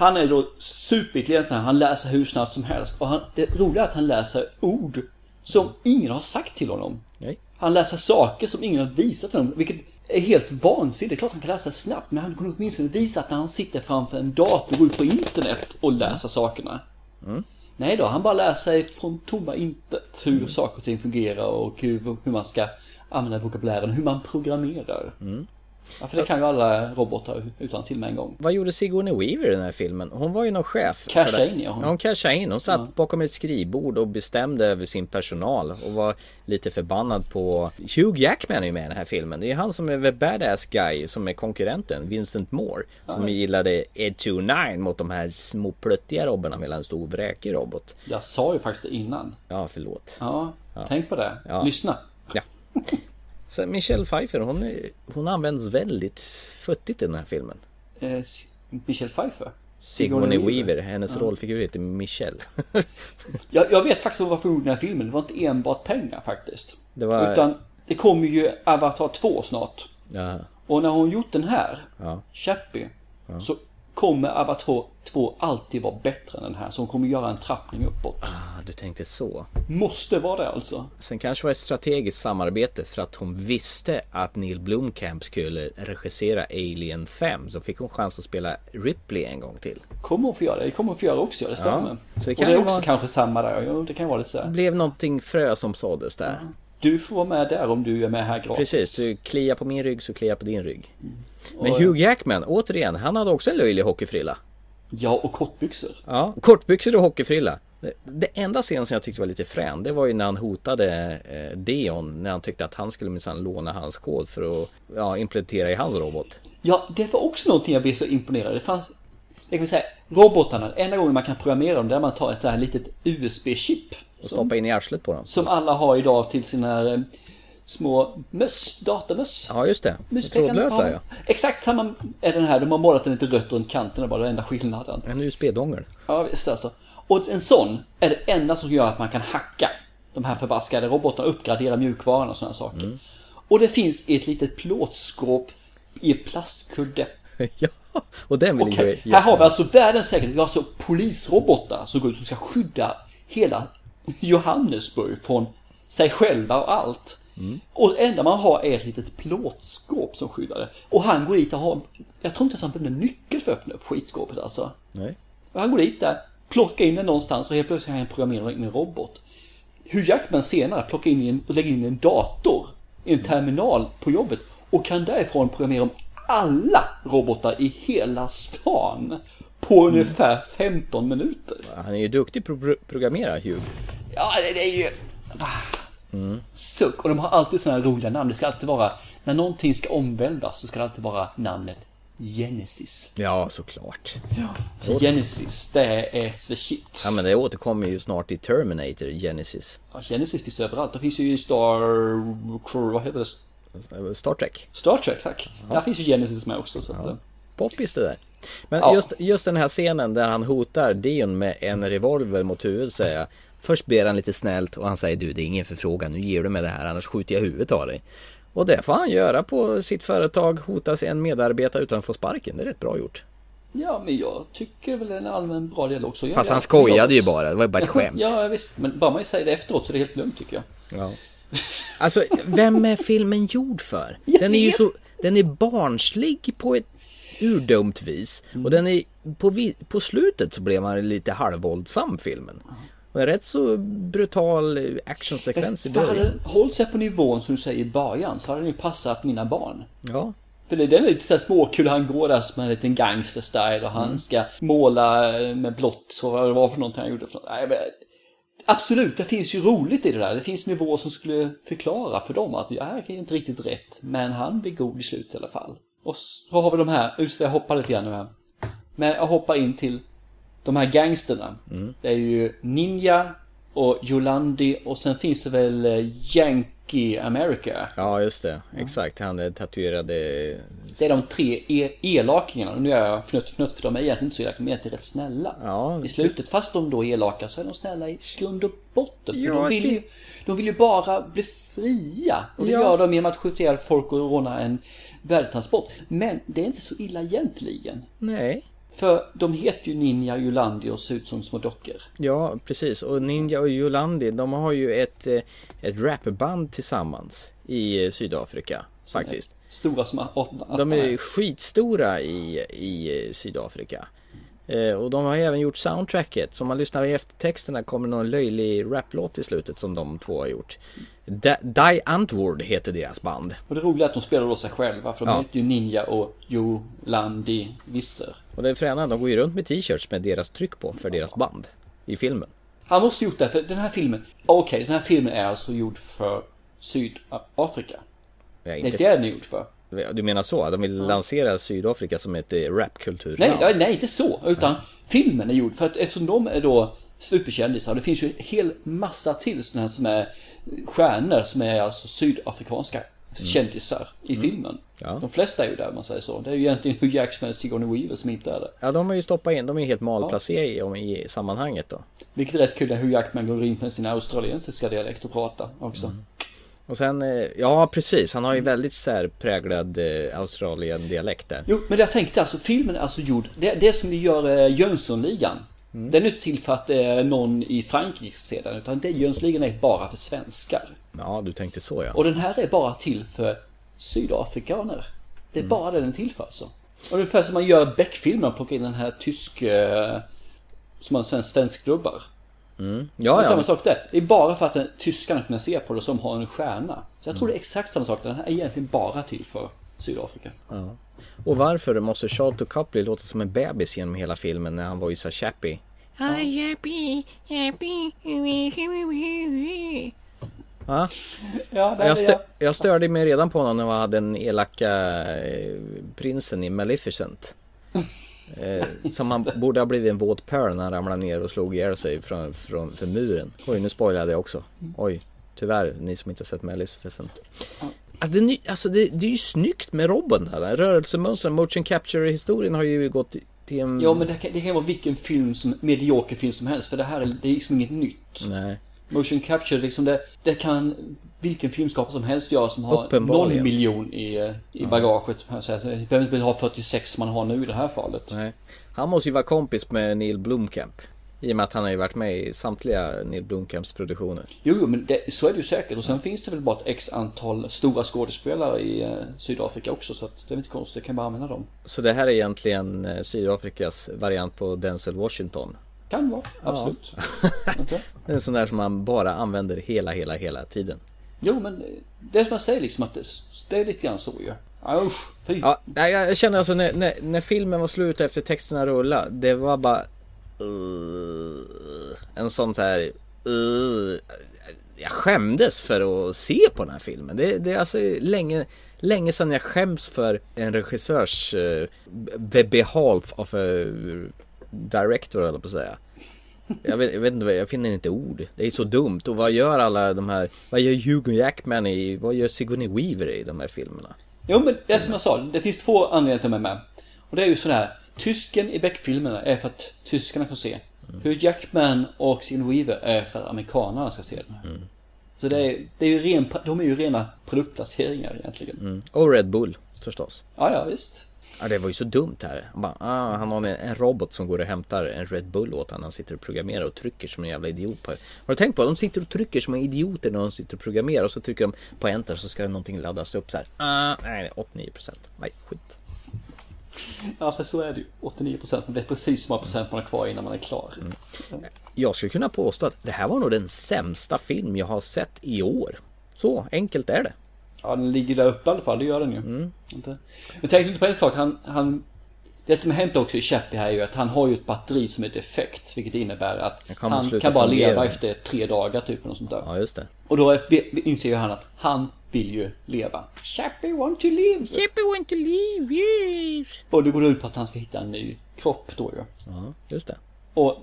han är då superintelligent. Han läser hur snabbt som helst. Och han, det roliga är att han läser ord som ingen har sagt till honom. Nej. Han läser saker som ingen har visat honom. Vilket är helt vansinnigt. Det är klart han kan läsa snabbt. Men han kunde åtminstone visa att när han sitter framför en dator och går ut på internet och läser sakerna. Nej då, han bara lär sig från tomma intet hur saker och ting fungerar och hur, hur man ska använda vokabulären, hur man programmerar. Ja, för det kan ju alla robotar utan till med en gång. Vad gjorde Sigourney Weaver i den här filmen? Hon var ju någon chef. för Casha det. in, ja, hon. Hon cashade in. Hon satt Ja. bakom ett skrivbord och bestämde över sin personal och var lite förbannad på... Hugh Jackman är ju med i den här filmen. Det är han som är the badass guy som är konkurrenten, Vincent Moore. Som Ja. gillade Ed 29 mot de här små pluttiga robberna medan en stor vräkig robot. Jag sa ju faktiskt det innan. Ja, förlåt. Ja, Ja. tänk på det. Ja. Lyssna. Ja. Så Michelle Pfeiffer, hon, är, hon används väldigt futtigt i den här filmen. Eh, Michelle Pfeiffer. Sigourney Weaver, hennes Ja. rollfigur heter Michelle. Jag, jag vet faktiskt vad var för ord i den här filmen. Det var inte enbart pengar faktiskt. Det var- Utan det kommer ju Avatar 2 snart. Ja. Och när hon gjort den här, Ja. Chappie, så kommer Avatar 2 alltid vara bättre än den här. Så hon kommer göra en trappning uppåt. Ah, du tänkte så. Måste vara det alltså. Sen kanske var ett strategiskt samarbete för att hon visste att Neil Blomkamp skulle regissera Alien 5. Så fick hon chans att spela Ripley en gång till. Kommer hon få göra det? Det kommer hon få göra också, det stämmer. så det och kan det är också vara- kanske samma där. Jo, det kan vara lite så Det blev någonting frö som såddes där. Du får vara med där om du är med här gratis. Precis, du kliar på min rygg så kliar jag på din rygg. Men Och- Hugh Jackman, återigen, han hade också en löjlig hockeyfrilla. Ja, och kortbyxor. Ja, kortbyxor och hockeyfrilla. Det, det enda scenen som jag tyckte var lite frän, det var ju när han hotade eh, Dion när han tyckte att han skulle minsann låna hans kod för att ja, implementera i hans robot. Ja, det var också någonting jag blev så imponerad. Det fanns, jag kan säga, robotarna, enda gången man kan programmera dem, det är man tar ett där litet USB-chip. Och stoppa in i arslet på dem. Som alla har idag till sina eh, små möss, datamöss. Ja, just det. Trådlösa ja. Exakt samma är den här, de har målat den lite rött runt kanten, var den enda skillnaden. En USB-dongel. Ja visst alltså. Och en sån är det enda som gör att man kan hacka de här förbaskade robotarna, uppgradera mjukvaran och sådana saker. Mm. Och det finns ett litet plåtskåp i plastkudde. ja, och den vill Okej, jag här har vi alltså världens säkerhet. Vi har alltså polisrobotar som går ut och ska skydda hela Johannesburg från sig själva och allt. Och det enda man har är ett litet plåtskåp som skyddar det. Och han går dit och har, jag tror inte ens han behöver en nyckel för att öppna upp skitskåpet alltså. Nej. Och han går dit där, plockar in den någonstans och helt plötsligt har han programmerat in en robot. Hur Jackman senare plockar in en, och lägger in en dator i en terminal på jobbet och kan därifrån programmera om alla robotar i hela stan på ungefär 15 minuter. Han är ju duktig på att pro- programmera Hugh. Ja, det, det är ju... Mm. Suck. Och de har alltid sådana roliga namn. Det ska alltid vara... När någonting ska omvälvas så ska det alltid vara namnet Genesis. Ja, såklart. Genesis, det är the shit. Ja, men det återkommer ju snart i Terminator Genesis. Ja, Genesis finns överallt. Det finns ju i Star... Vad heter det? Star Trek. Star Trek, tack. Där finns ju Genesis med också. Så eh, Poppis det där. Men Ja. just, just den här scenen där han hotar Dion med en revolver mot huvudet säger jag. Först ber han lite snällt och han säger du det är ingen förfrågan, nu ger du mig det här annars skjuter jag huvudet av dig. Och det får han göra på sitt företag, hota en medarbetare utan att få sparken. Det är rätt bra gjort. Ja, men jag tycker väl en allmän bra dialog. Så jag Fast han skojade ju bara, det var ju bara ett skämt. Ja, visst. Men bara man säger det efteråt så är det helt lugnt tycker jag. Ja. Alltså, vem är filmen gjord för? Den är ju så, den är barnslig på ett urdumt vis. Och den är, på, på slutet så blev man lite halvvåldsam filmen. Och en rätt så brutal actionsekvens i För hade början. den hållit sig på nivån som du säger i början så hade den ju passat mina barn. Ja. För det, den är lite såhär småkul, han går där som en liten gangster-style och han Mm. ska måla med blått, så vad det var för någonting han gjorde för något. Nej, men, Absolut, det finns ju roligt i det där. Det finns nivåer som skulle förklara för dem att det här är inte riktigt rätt, men han blir god i slutet i alla fall. Och så har vi de här, just det, jag hoppar lite grann nu här. Men jag hoppar in till de här gangsterna. Mm. Det är ju Ninja och Yolandi och sen finns det väl eh, Yankee America. Ja, just det. Exakt. Han är tatuerade... Det är de tre e- elakingarna. Nu är jag fnutt fnutt för de är egentligen inte så elaka, de är egentligen rätt snälla. Ja, I slutet, fast de då är elaka så är de snälla i grund och botten. Ja, de, vill ju, de vill ju bara bli fria. Och det Ja. gör de genom att skjuta ihjäl folk och råna en värdetransport. Men det är inte så illa egentligen. Nej. För de heter ju Ninja Yolandi och ser ut som små dockor. Ja, precis. Och Ninja och Yolandi, de har ju ett, eh, ett rapband tillsammans i eh, Sydafrika. Faktiskt. Stora som att, att De är skitstora i, i eh, Sydafrika. Och de har även gjort soundtracket. Så om man lyssnar i eftertexterna kommer någon löjlig raplåt i slutet som de två har gjort. Da- Die Antwoord heter deras band. Och det roliga är att de spelar då sig själva. För de Ja. heter ju Ninja och Yolandi Visser. Och det är fräna, de går ju runt med t-shirts med deras tryck på för deras band i filmen. Han måste gjort det, för den här filmen, okej, den här filmen är alltså gjord för Sydafrika. Ja, Det är inte det den är gjord för. Du menar så? De vill lansera Sydafrika som ett eh, rapkulturland? Nej, nej, inte så. Utan filmen är gjord för att eftersom de är då superkändisar, det finns ju en hel massa till sådana här som är stjärnor som är alltså sydafrikanska kändisar i filmen. Ja. De flesta är ju där om man säger så. Det är ju egentligen Hugh Jackman och Sigourney Weaver som inte är det. Ja, de har ju stoppat in, de är helt malplacerade i, i sammanhanget då. Vilket är rätt kul när Hugh Jackman går in med sin australiensiska dialekt och pratar också. Och sen, eh, ja precis, han har ju väldigt särpräglad eh, Australien-dialekt där. Jo, men jag tänkte alltså, filmen är alltså gjord, det, det som vi gör eh, Jönssonligan. Den är inte till för att är någon i Frankrike som ser den, utan det Jönssonligan är bara för svenskar. Ja, du tänkte så ja. Och den här är bara till för sydafrikaner. Det är bara det den är till för alltså. Och ungefär som man gör Beck-filmer och plockar in den här tysk... Eh, som man sen svensk dubbar. Mm. Det Ja, är samma ja. sak där. Det är bara för att den, tyskarna kunna se på det som har en stjärna. Så jag tror det är exakt samma sak. Den här är egentligen bara till för Sydafrika. Ja. Och varför måste Charlton Copley låta som en bebis genom hela filmen när han var ju så chappy? Happy. Ja. Ja, Jag, stö- jag. jag störde mig redan på honom när han hade den elaka eh, prinsen i Maleficent. Eh, som han borde ha blivit en våt pöl när han ramlade ner och slog ihjäl sig från, från för muren. Oj, nu spoilade jag också. Oj, tyvärr, ni som inte har sett Maleficent. Alltså, det, alltså det, det är ju snyggt med Robin där. Rörelsemönstren, motion capture-historien har ju gått till en... Ja men det kan, det kan vara vilken film som, medioker film som helst för det här är, det är liksom inget nytt. Nej. Motion capture, liksom det, det kan vilken filmskapare som helst göra som har någon miljon i, i bagaget. säga. Så Det behöver inte ha 46 som man har nu i det här fallet. Nej. Han måste ju vara kompis med Neil Blomkamp. I och med att han har ju varit med i samtliga Neil Blomkamps produktioner. Jo, men det, så är det ju säkert. Och sen finns det väl bara ett x antal stora skådespelare i eh, Sydafrika också. Så att det är inte konstigt, jag kan bara använda dem. Så det här är egentligen eh, Sydafrikas variant på Denzel Washington. Kan vara, absolut. Okej. Det är en sån där som man bara använder hela, hela, hela tiden. Jo, men eh, det är som jag säger liksom att det, det är lite grann så ju. Ja, Usch, fy. Ja, jag känner alltså när, när, när filmen var slut efter texterna rulla Det var bara uh, En sån så här uh, Jag skämdes för att se på den här filmen Det, det är alltså länge Länge sedan jag skäms för en regissörs uh, be- behalf of a director eller på att säga jag vet, jag vet inte, jag finner inte ord. Det är så dumt. Och vad gör alla de här, vad gör Hugo Jackman i, vad gör Sigourney Weaver i de här filmerna? Jo men det är som jag sa, det finns två anledningar till att jag är med. Och det är ju sådär, tysken i Beck-filmerna är för att tyskarna kan se. Hur Jackman och Sigourney Weaver är för att amerikanerna ska se den. Så det är, det är ju ren, de är ju rena produktplaceringar egentligen. Mm. Och Red Bull förstås. Ja, ja visst. Ja, det var ju så dumt här. Han, bara, ah, han har en, en robot som går och hämtar en Red Bull åt honom. Han sitter och programmerar och trycker som en jävla idiot. På. Har du tänkt på? De sitter och trycker som en idioter när de sitter och programmerar och så trycker de på enter så ska någonting laddas upp så här. Ah, nej, 89%. Nej, skit. Ja, för så är det ju. 89% men det är precis så många procent man har kvar innan man är klar. Jag skulle kunna påstå att det här var nog den sämsta film jag har sett i år. Så enkelt är det. Ja, den ligger där uppe i alla fall, det gör den ju. Mm. Inte. Men tänk inte på en sak, han, han... Det som har hänt också i Chappie här är ju att han har ju ett batteri som är defekt. Vilket innebär att kan han kan bara fungera. leva efter tre dagar typ. Eller sånt där. Ja, just det. Och då inser ju han att han vill ju leva. Chappie want to live. Chippy want to leave, yes. Och det går ut på att han ska hitta en ny kropp då ju. Ja, just det. Och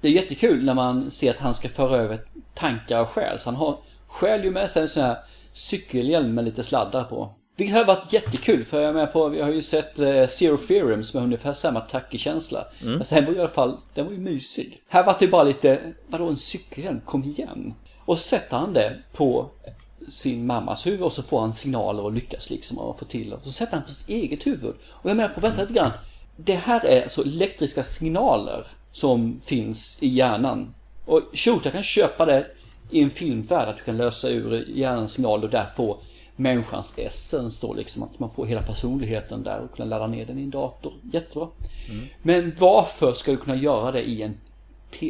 det är jättekul när man ser att han ska föra över tankar och själ. Så han har, själ ju med sig en sån här cykelhjälm med lite sladdar på. Vilket har varit jättekul för jag är med på, vi har ju sett eh, Zero Theorem som har ungefär samma tacky-känsla. Mm. Men den var i alla fall, den var ju mysig. Här var det bara lite, vadå en cykelhjälm, kom igen. Och så sätter han det på sin mammas huvud och så får han signaler och lyckas liksom och få till och så sätter han på sitt eget huvud. Och jag menar på, vänta lite grann. Det här är alltså elektriska signaler som finns i hjärnan. Och shoot, jag kan köpa det i en filmvärld att du kan lösa ur hjärnans signal och där få människans essens då liksom. Att man får hela personligheten där och kunna ladda ner den i en dator. Jättebra. Men varför ska du kunna göra det i en,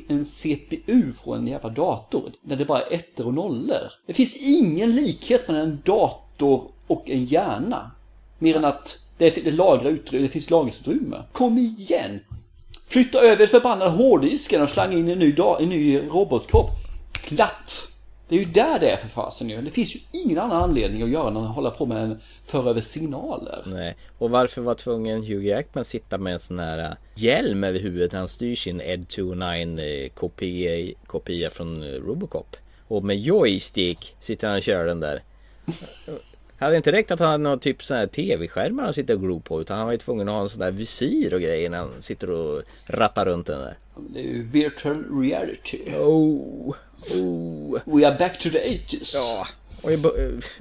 en CPU från en jävla dator? När det bara är ettor och nollor. Det finns ingen likhet mellan en dator och en hjärna. Mer än att det, det, lagrar utrymme, det finns lagringsutrymme. Kom igen! Flytta över förbannade hårddisken och slanga in en ny, en ny robotkropp. Klatt! Det är ju där det är för fasen ju. Det finns ju ingen annan anledning att göra än att hålla på med en föra över signaler. Nej. Och varför var tvungen Hugh Jackman sitta med en sån här äh, hjälm över huvudet när han styr sin Ed 29 eh, kopia, kopia från eh, Robocop? Och med joystick sitter han och kör den där. Hade inte räckt att han hade någon typ sån här tv-skärmar han sitter och glor på utan han var ju tvungen att ha en sån där visir och grejer när han sitter och rattar runt den där. Det är ju virtual reality. Oh, oh. We are back to the 80s. Ja, och jag,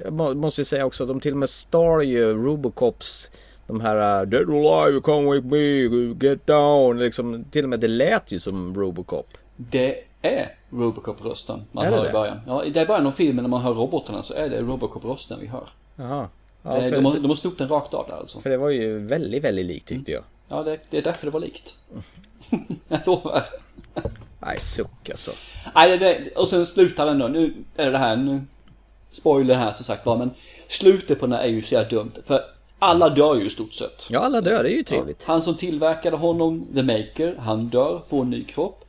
jag må- måste säga också att de till och med star ju Robocops de här uh, Dead or alive, come with me, get down liksom Till och med det lät ju som Robocop Det är Robocop-rösten man Är det hör det? i början. Ja, det är början av filmen när man hör robotarna så är det Robocop-rösten vi hör. Jaha ja, det, för, de, har, de har snott den rakt av där alltså. för det var ju väldigt, väldigt likt tyckte jag Ja, det, det är därför det var likt. jag lovar. Nej, suck alltså Nej, det, det, och sen slutar den då. Nu är det här, nu... Spoiler här som sagt var, men slutet på den här är ju så jävla dumt. För Alla dör ju i stort sett. Ja, alla dör, det är ju trevligt. Han som tillverkade honom, The Maker, han dör, får en ny kropp.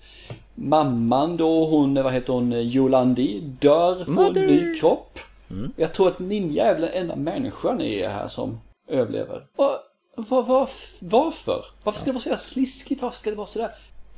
Mamman då, hon, vad heter hon, Yolandi, dör, får Mother. en ny kropp. Jag tror att Ninja är väl den enda människan i det här som överlever. Och, var, var, varför? Varför ska det vara så jävla sliskigt? Varför ska det vara sådär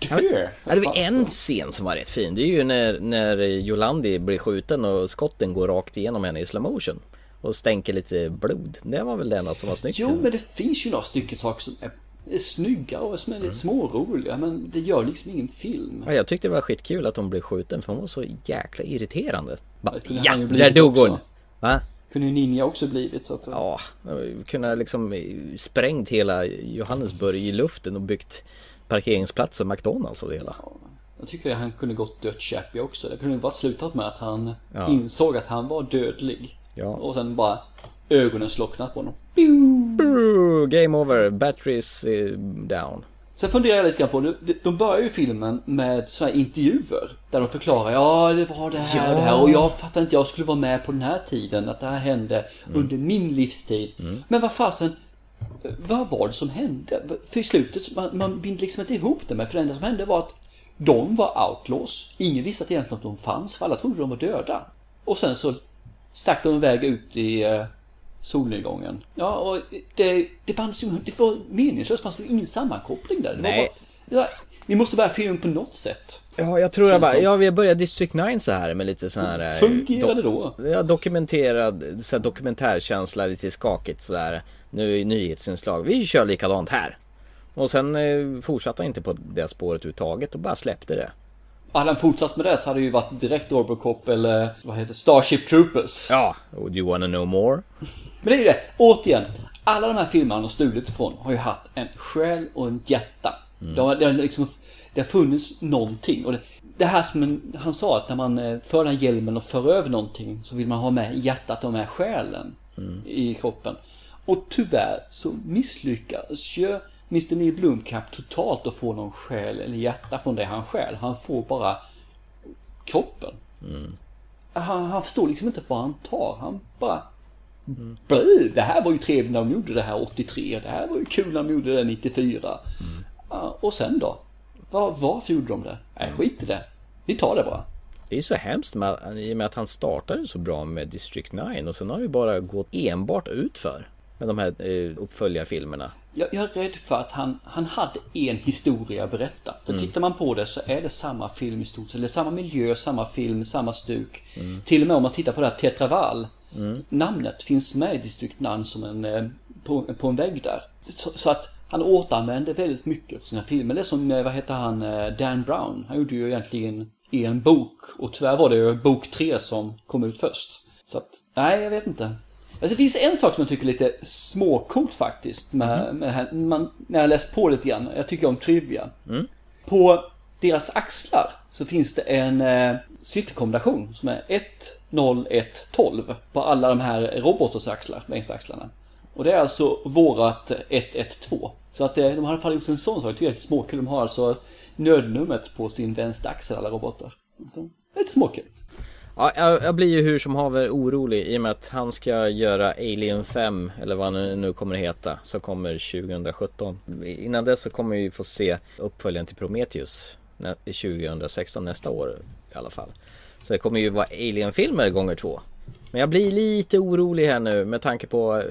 dö? Ja, det var en scen som var rätt fin. Det är ju när, när Jolandi blir skjuten och skotten går rakt igenom henne i slow motion. Och stänker lite blod. Det var väl det enda som var snyggt. Jo, men det finns ju några stycken saker som är, är snygga och som är lite småroliga. Men det gör liksom ingen film. Ja, jag tyckte det var skitkul att hon blev skjuten för hon var så jäkla irriterande. Bara, ja, där dog hon! Va? Kunde ju Ninja också blivit så att... Ja, kunde liksom sprängt hela Johannesburg i luften och byggt parkeringsplats och McDonalds och det hela. Jag tycker att han kunde gått dött Chappie också. Det kunde varit slutat med att han Ja. insåg att han var dödlig. Ja. Och sen bara ögonen slocknat på honom. Game over, batteries eh, down. Sen funderar jag lite grann på, de- börjar ju filmen med sådana här intervjuer. Där de förklarar, ja det var det här och det här och jag fattar inte, jag skulle vara med på den här tiden. Att det här hände under min livstid. Men vad fasen, vad var det som hände? För i slutet, man, man binder liksom inte ihop det med, för det enda som hände var att de var outlaws. Ingen visste att egentligen att de fanns, för alla trodde de var döda. Och sen så stack de iväg ut i eh, solnedgången. Ja, och det, det ju, det var meningslöst, det fanns ingen sammankoppling där. Det Nej. Vi måste börja filmen på något sätt. Ja, jag tror jag bara, Känns som- ja vi har börjat District 9 så här med lite sån här eh, Fungerar det då? Ja, dokumenterad, så här dokumentärkänsla, lite skakigt sådär Nu i nyhetsinslag, vi kör likadant här Och sen eh, fortsatte han inte på det spåret överhuvudtaget och bara släppte det Hade han fortsatt med det så hade det ju varit direkt Robocop eller vad heter? Starship Troopers. Ja, och do you wanna know more? Men det är ju det, återigen. Alla de här filmerna han har stulit ifrån har ju haft en själ och en hjärta. Det, har, det, har liksom, det har funnits någonting. Och det, det här som han sa att när man eh, för den hjälmen och för över någonting så vill man ha med hjärtat och med själen i kroppen. Och tyvärr så misslyckas ju Mr Neil Blomkamp totalt att få någon själ eller hjärta från det han stjäl. Han får bara kroppen. Han, han förstår liksom inte vad han tar. Han bara... Bö, det här var ju trevligt när de gjorde det här 83. Det här var ju kul när de gjorde det 94. Ja, och sen då? Var, varför gjorde de det? Nej, skit i det. Vi tar det bara. Det är så hemskt med, i och med att han startade så bra med District 9 och sen har det bara gått enbart utför med de här eh, uppföljarfilmerna Jag, jag är rädd för att han, han hade en historia att berätta. För tittar man på det så är det samma film i stort sett. Eller samma miljö, samma film, samma stuk. Till och med om man tittar på det här Tetraval. Namnet finns med i District 9 som en, eh, på, på en vägg där. Så, så att han återanvänder väldigt mycket för sina filmer. Det är som, eh, vad heter han, eh, Dan Brown. Han gjorde ju egentligen en bok. Och tyvärr var det ju bok 3 som kom ut först. Så att, nej jag vet inte. Alltså, det finns en sak som jag tycker är lite småcoolt faktiskt med, med det här. Man, när jag läst på lite grann. Jag tycker om trivia. På deras axlar så finns det en eh, sifferkombination som är 1, 0, 1, 12 på alla de här roboters axlar, längst axlarna. Och det är alltså vårat 112. Så att eh, de har i alla fall gjort en sån sak. Tycker det är lite småkul. De har alltså nödnumret på sin vänstra axel, alla robotar. Lite småkul. Ja, jag, jag blir ju hur som haver orolig i och med att han ska göra Alien 5 eller vad han nu kommer att heta som kommer 2017. Innan dess så kommer vi få se uppföljaren till Prometheus 2016 nästa år i alla fall. Så det kommer ju vara Alien-filmer gånger två. Men jag blir lite orolig här nu med tanke på eh,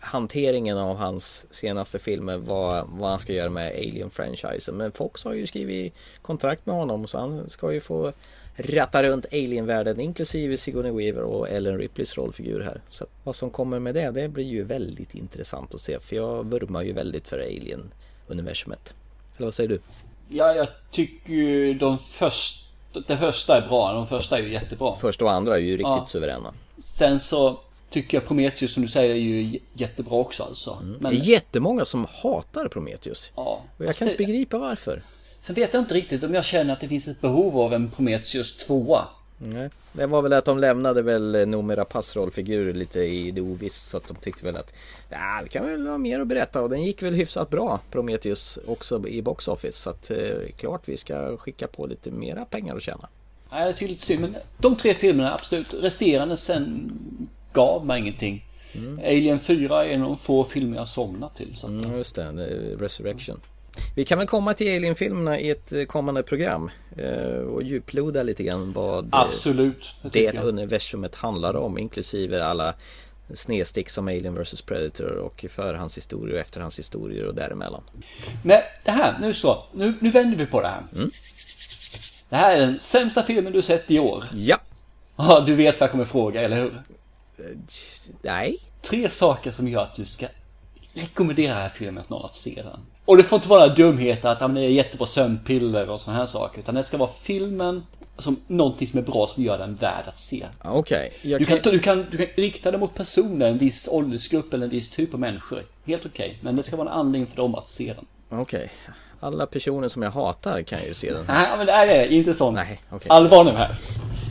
hanteringen av hans senaste filmer, vad, vad han ska göra med Alien-franchisen. Men Fox har ju skrivit kontrakt med honom så han ska ju få ratta runt Alien-världen inklusive Sigourney Weaver och Ellen Ripleys rollfigur här. Så vad som kommer med det, det blir ju väldigt intressant att se för jag vurmar ju väldigt för Alien-universumet. Eller vad säger du? Ja, jag tycker ju de första, det första är bra. De första är ju jättebra. Första och andra är ju riktigt Ja. suveräna. Sen så tycker jag Prometheus som du säger är ju jättebra också alltså. Men, Det är jättemånga som hatar Prometheus. ja. Och jag Fast kan inte det- begripa varför. Sen vet jag inte riktigt om jag känner att det finns ett behov av en Prometheus 2. Nej. Det var väl att de lämnade väl Noomi Rapaces rollfigur lite i det oviss så att de tyckte väl att ja, det kan väl ha mer att berätta och den gick väl hyfsat bra Prometheus också i box office så att eh, klart vi ska skicka på lite mera pengar att tjäna. Nej, jag tycker lite synd. Men de tre filmerna, absolut. Resterande sen gav mig ingenting. Alien 4 är en av de få filmer jag somnat till. Så Mm, just det, Resurrection. Vi kan väl komma till Alien-filmerna i ett eh, kommande program eh, och djuploda lite grann vad eh, Absolut, det det, universumet handlar om inklusive alla snedstick som Alien vs Predator och förhandshistorier och efterhandshistorier och däremellan. Men det här, nu så. Nu, nu vänder vi på det här. Mm. Det här är den sämsta filmen du sett i år. Ja. Ja, du vet vad jag kommer fråga, eller hur? Nej. Tre saker som gör att du ska rekommendera den här filmen för någon att se den. Och det får inte vara dumheter att det är jättebra sömnpiller och sådana här saker. Utan det ska vara filmen som någonting som är bra som gör den värd att se. Okej. jag Du kan, du, kan, du kan rikta det mot personer, en viss åldersgrupp eller en viss typ av människor. Helt okej. Men det ska vara en anledning för dem att se den. Okej. Alla personer som jag hatar kan ju se den. Nej, men det är inte sån Nej, okej. allvar nu här.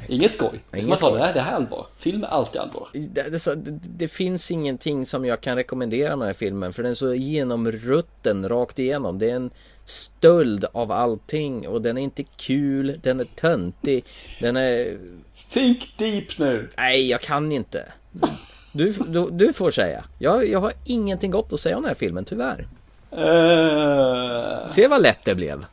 Inget skoj. Inget Man sa skoj. det här, det här är allvar. Film är alltid allvar. Det, det, det, det finns ingenting som jag kan rekommendera med den här filmen för den är så genomrutten rakt igenom. Det är en stöld av allting och den är inte kul, den är töntig, den är... Think deep nu! Nej, jag kan inte. Du, du, du får säga. Jag, jag har ingenting gott att säga om den här filmen, tyvärr. Eh, Se vad lätt det blev.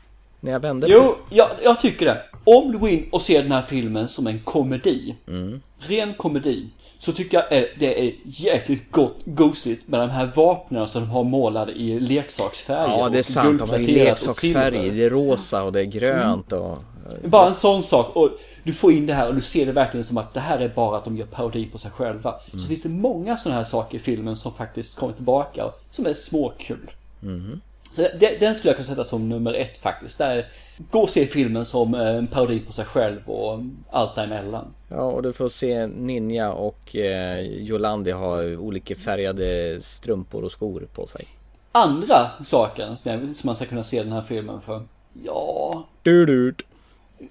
När jag vände på Jo, jag, jag tycker det. Om du går in och ser den här filmen som en komedi, Mm. ren komedi, så tycker jag är- det är jäkligt gott, gosigt med de här vapnen som de har målade i leksaksfärger. Ja, det är sant. De har ju guldpläterat och leksaksfärg. silver. Det är rosa och det är grönt och... Bara en sån sak och du får in det här och du ser det verkligen som att det här är bara att de gör parodi på sig själva. Mm. Så finns det många sådana här saker i filmen som faktiskt kommer tillbaka och som är småkul. Mhm. Så den skulle jag kunna sätta som nummer ett faktiskt. Där, gå och se filmen som eh, en parodi på sig själv och allt däremellan. Ja, och du får se Ninja och eh, Jolandi ha olika färgade strumpor och skor på sig. Andra saken som, man ska kunna se den här filmen för. Ja, Du, du.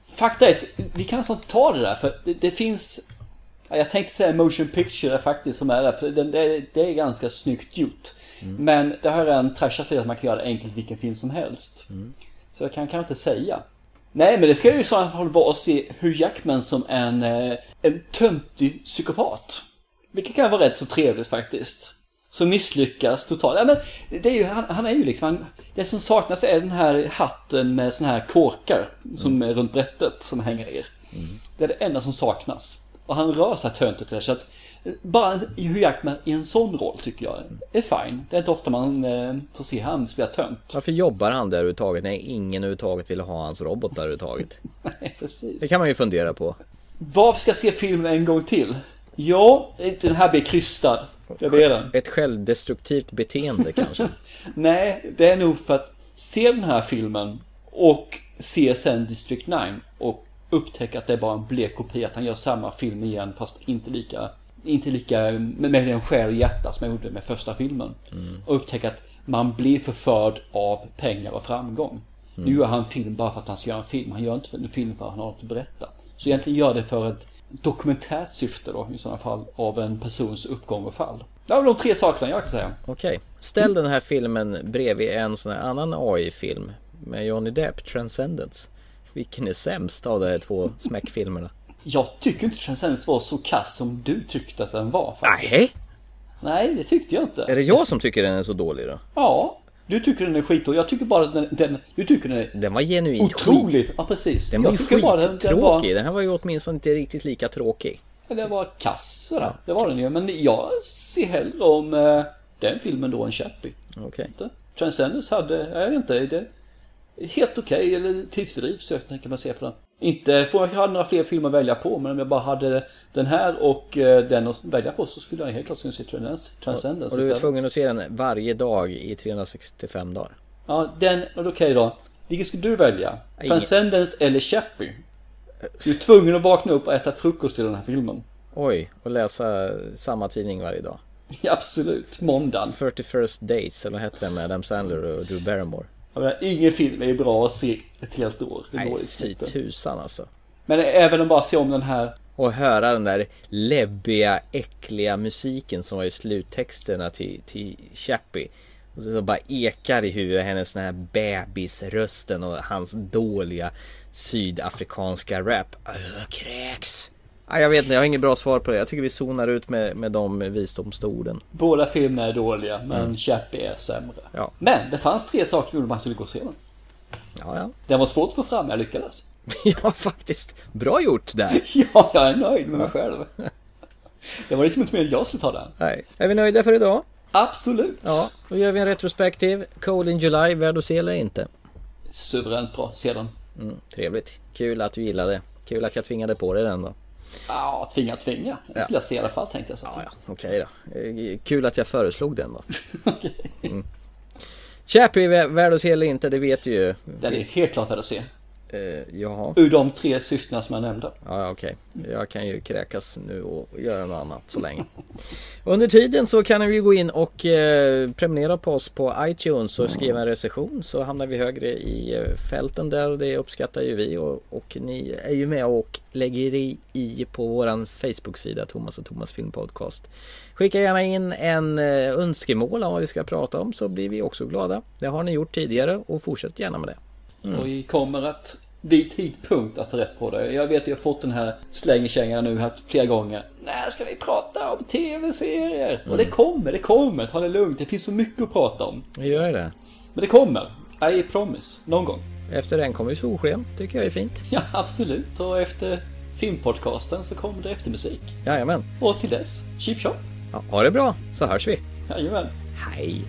Fakta är att vi kan nästan ta det där för det, det finns ja, Jag tänkte säga motion picture faktiskt som är där för det, det, det är ganska snyggt gjort. Men det har jag redan trashat till att man kan göra det enkelt vilken film som helst. Så jag kan kanske inte säga. Nej men det ska ju i så fall vara att se Hugh Jackman som en, eh, en töntig psykopat. Vilket kan vara rätt så trevligt faktiskt. Som misslyckas totalt. Ja, men det är ju, han, han är ju liksom, han, det som saknas är den här hatten med såna här kåkar som är runt brättet som hänger ner. Det är det enda som saknas. Och han rör sig töntigt. Så att bara Hugh Jackman i en sån roll tycker jag är fine. Det är inte ofta man eh, får se han spela tönt. Varför jobbar han där överhuvudtaget när ingen överhuvudtaget vill ha hans robot där överhuvudtaget? Nej, precis. Det kan man ju fundera på. Varför ska jag se filmen en gång till? Ja, den här blir krystad. Jag vet den. Ett självdestruktivt beteende kanske. Nej, det är nog för att se den här filmen och se sen District 9 och upptäcka att det är bara en blek kopia, att han gör samma film igen fast inte lika inte lika med, den själ och hjärta som jag gjorde med första filmen. Och upptäcka att man blir förförd av pengar och framgång. Nu gör han film bara för att han ska göra en film. Han gör inte en film för att han har något att berätta. Så egentligen gör det för ett dokumentärt syfte då i sådana fall av en persons uppgång och fall. Det var de tre sakerna jag kan säga. Okej. Ställ den här filmen bredvid en sån här annan AI-film med Johnny Depp, Transcendence. Vilken är sämst av de här två smäckfilmerna? Jag tycker inte Transcendence var så kass som du tyckte att den var faktiskt. Nej, Nej, det tyckte jag inte. är det jag som tycker den är så dålig då? Ja, du tycker den är skitdålig. Jag tycker bara att den, den du tycker den är Den var genuint skit. otroligt. Ja, precis. Den var ju bara den, den var, skittråkig. Den här var ju åtminstone inte riktigt lika tråkig. den var kass sådär. Det var den ju. Men jag ser hellre om eh, den filmen då än Chappie. Okej. Inte? Transcendence hade, jag vet inte, det helt okej eller tidsfördriv så jag tänker man se på den. Inte får jag hade några fler filmer att välja på men om jag bara hade den här och eh, den att välja på så skulle jag helt klart kunna se Transcendence, Transcendence Och du är tvungen att se den varje dag i 365 dagar. Ja, den, okej då. Vilken skulle du välja? Ingen. Transcendence eller Chappie? Du är tvungen att vakna upp och äta frukost till den här filmen. Oj, och läsa samma tidning varje dag. Ja, absolut. Måndagen. 31st Dates, eller vad heter den med Adam Sandler och Drew Barrymore? Jag menar, ingen film är bra att se ett helt år. Det Nej, fy tusan alltså. Men även om bara se om den här. Och höra den där läbbiga, äckliga musiken som var i sluttexterna till, till Chappie. Och så bara ekar i huvudet hennes den här bebisrösten och hans dåliga sydafrikanska rap. Kräks! Nej, jag vet inte, jag har inget bra svar på det. Jag tycker vi zonar ut med, med de visdomsorden. Båda filmerna är dåliga, men Chappie är sämre. Ja. Men det fanns tre saker som gjorde man skulle gå och se den. Ja, ja. Det var svårt att få fram, jag lyckades. ja, faktiskt. Bra gjort där. Ja, jag är nöjd med mig själv. Det var liksom inte mer jag skulle ta den. Nej. Är vi nöjda för idag? Absolut. Ja, då gör vi en retrospektiv. Cold in July, värd att se eller inte? Suveränt bra, se den. Mm, trevligt. Kul att du gillade. Kul att jag tvingade på dig den då. Ja, tvinga, tvinga. Det skulle jag se i alla fall tänkte jag så. Ja, ja, okej då. Kul att jag föreslog den då. Mm. Chappie, vä- värd att se eller inte, det vet du ju. Den är helt klart värd att se. Eh, jaha. Ur de tre systrarna som jag nämnde. Ja, okej. Jag kan ju kräkas nu och göra något annat så länge. Under tiden så kan vi gå in och eh, prenumerera på oss på iTunes och skriva en recension så hamnar vi högre i eh, fälten där och det uppskattar ju vi och, och ni är ju med och lägger i, i på våran Facebook-sida Thomas och Thomas Filmpodcast. Skicka gärna in en eh, önskemål om vad vi ska prata om så blir vi också glada. Det har ni gjort tidigare och fortsätt gärna med det. Mm. Och vi kommer att vid tidpunkt att ta rätt på det. Jag vet att jag har fått den här slängkängan nu här flera gånger. När ska vi prata om tv-serier? Och det kommer, det kommer. Ta det lugnt. Det finns så mycket att prata om. Vi gör det. Men det kommer. I promise. Någon gång. Efter den kommer ju solsken. Tycker jag är fint. Ja, absolut. Och efter filmpodcasten så kommer det eftermusik. Jajamän. Och till dess, Cheap Shop. Ja, ha det bra så hörs vi. Jajamän. Hej.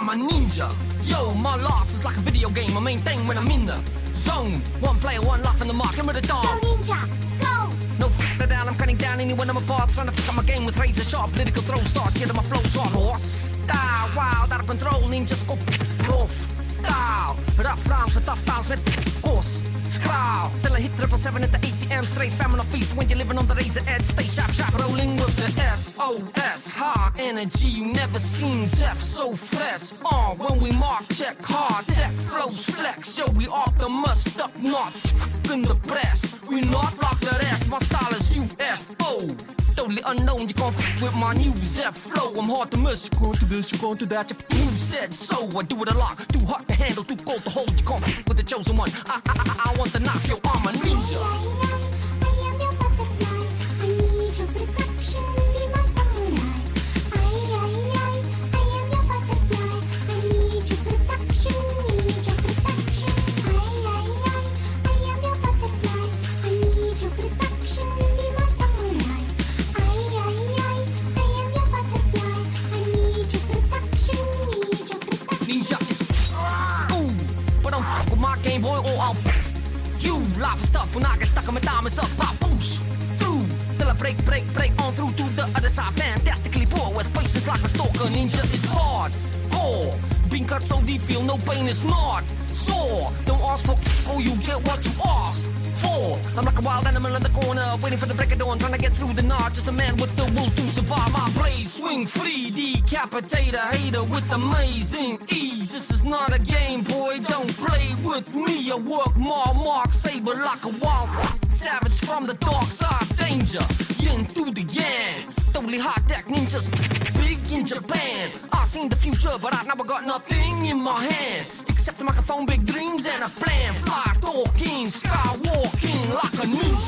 I'm a ninja. Yo, my life is like a video game. My main thing when I'm in the zone. One player, one life in the mark. Limit the dog. Go ninja, go. No f down. I'm cutting down anyone I'm apart. Trying to pick up my game with razor sharp political throw stars. Get my flows on. Horse style, wild, out of control. Ninja scope. Rough Rough rounds och tough downs med gås. Skral. Till I hit triple seven at the 8 p.m. Straight famine on feast when you're living on the razor edge. Stay sharp, sharp, rolling with the S-O-S. High energy, you never seen Zeph so fresh. Uh, when we mark, check hard, that flows flex. Yo, we off the must up, not in the press. We not like the rest, my style is UFO. Totally unknown, you can't f with my new Zeph flow. I'm hard to miss, you going to this, you going to that. You said so, I do it a lot. Too hot to handle, too cold to hold. You can't f with the chosen one. I, I, I, I want to knock your arm a ninja. Live stuff when I get stuck on my diamonds up. I push through till I break, break, break on through to the other side. Fantastically poor with patience like a stalker. Ninja is hard, core. Being cut so deep, feel no pain is not sore. Don't ask for or you get what you asked I'm like a wild animal in the corner, waiting for the break of dawn, trying to get through the night. Just a man with the will to survive. My blaze swing free, decapitate a hater with amazing ease. This is not a game, boy. Don't play with me. I work more, mark saber like a wild savage from the dark side. Danger, yin through the yang. Totally hot deck ninjas, big in Japan. I seen the future, but I never got nothing in my hand. Except a microphone, big dreams, and a plan. Fly talking, ninja.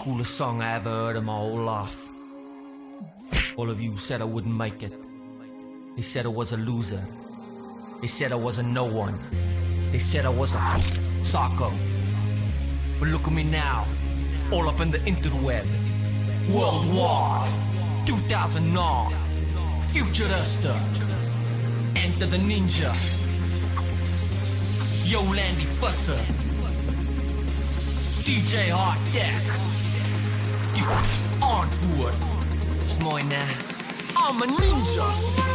Coolest song I ever heard in my whole life. All of you said I wouldn't make it. They said I was a loser. They said I was a no one. They said I was a psycho. But look at me now, all up in the interweb. Worldwide, 2009, Futurista. Enter the ninja. Yo, Landy Fusser. DJ Hot Deck you. Onward. It's mine. I'm a ninja.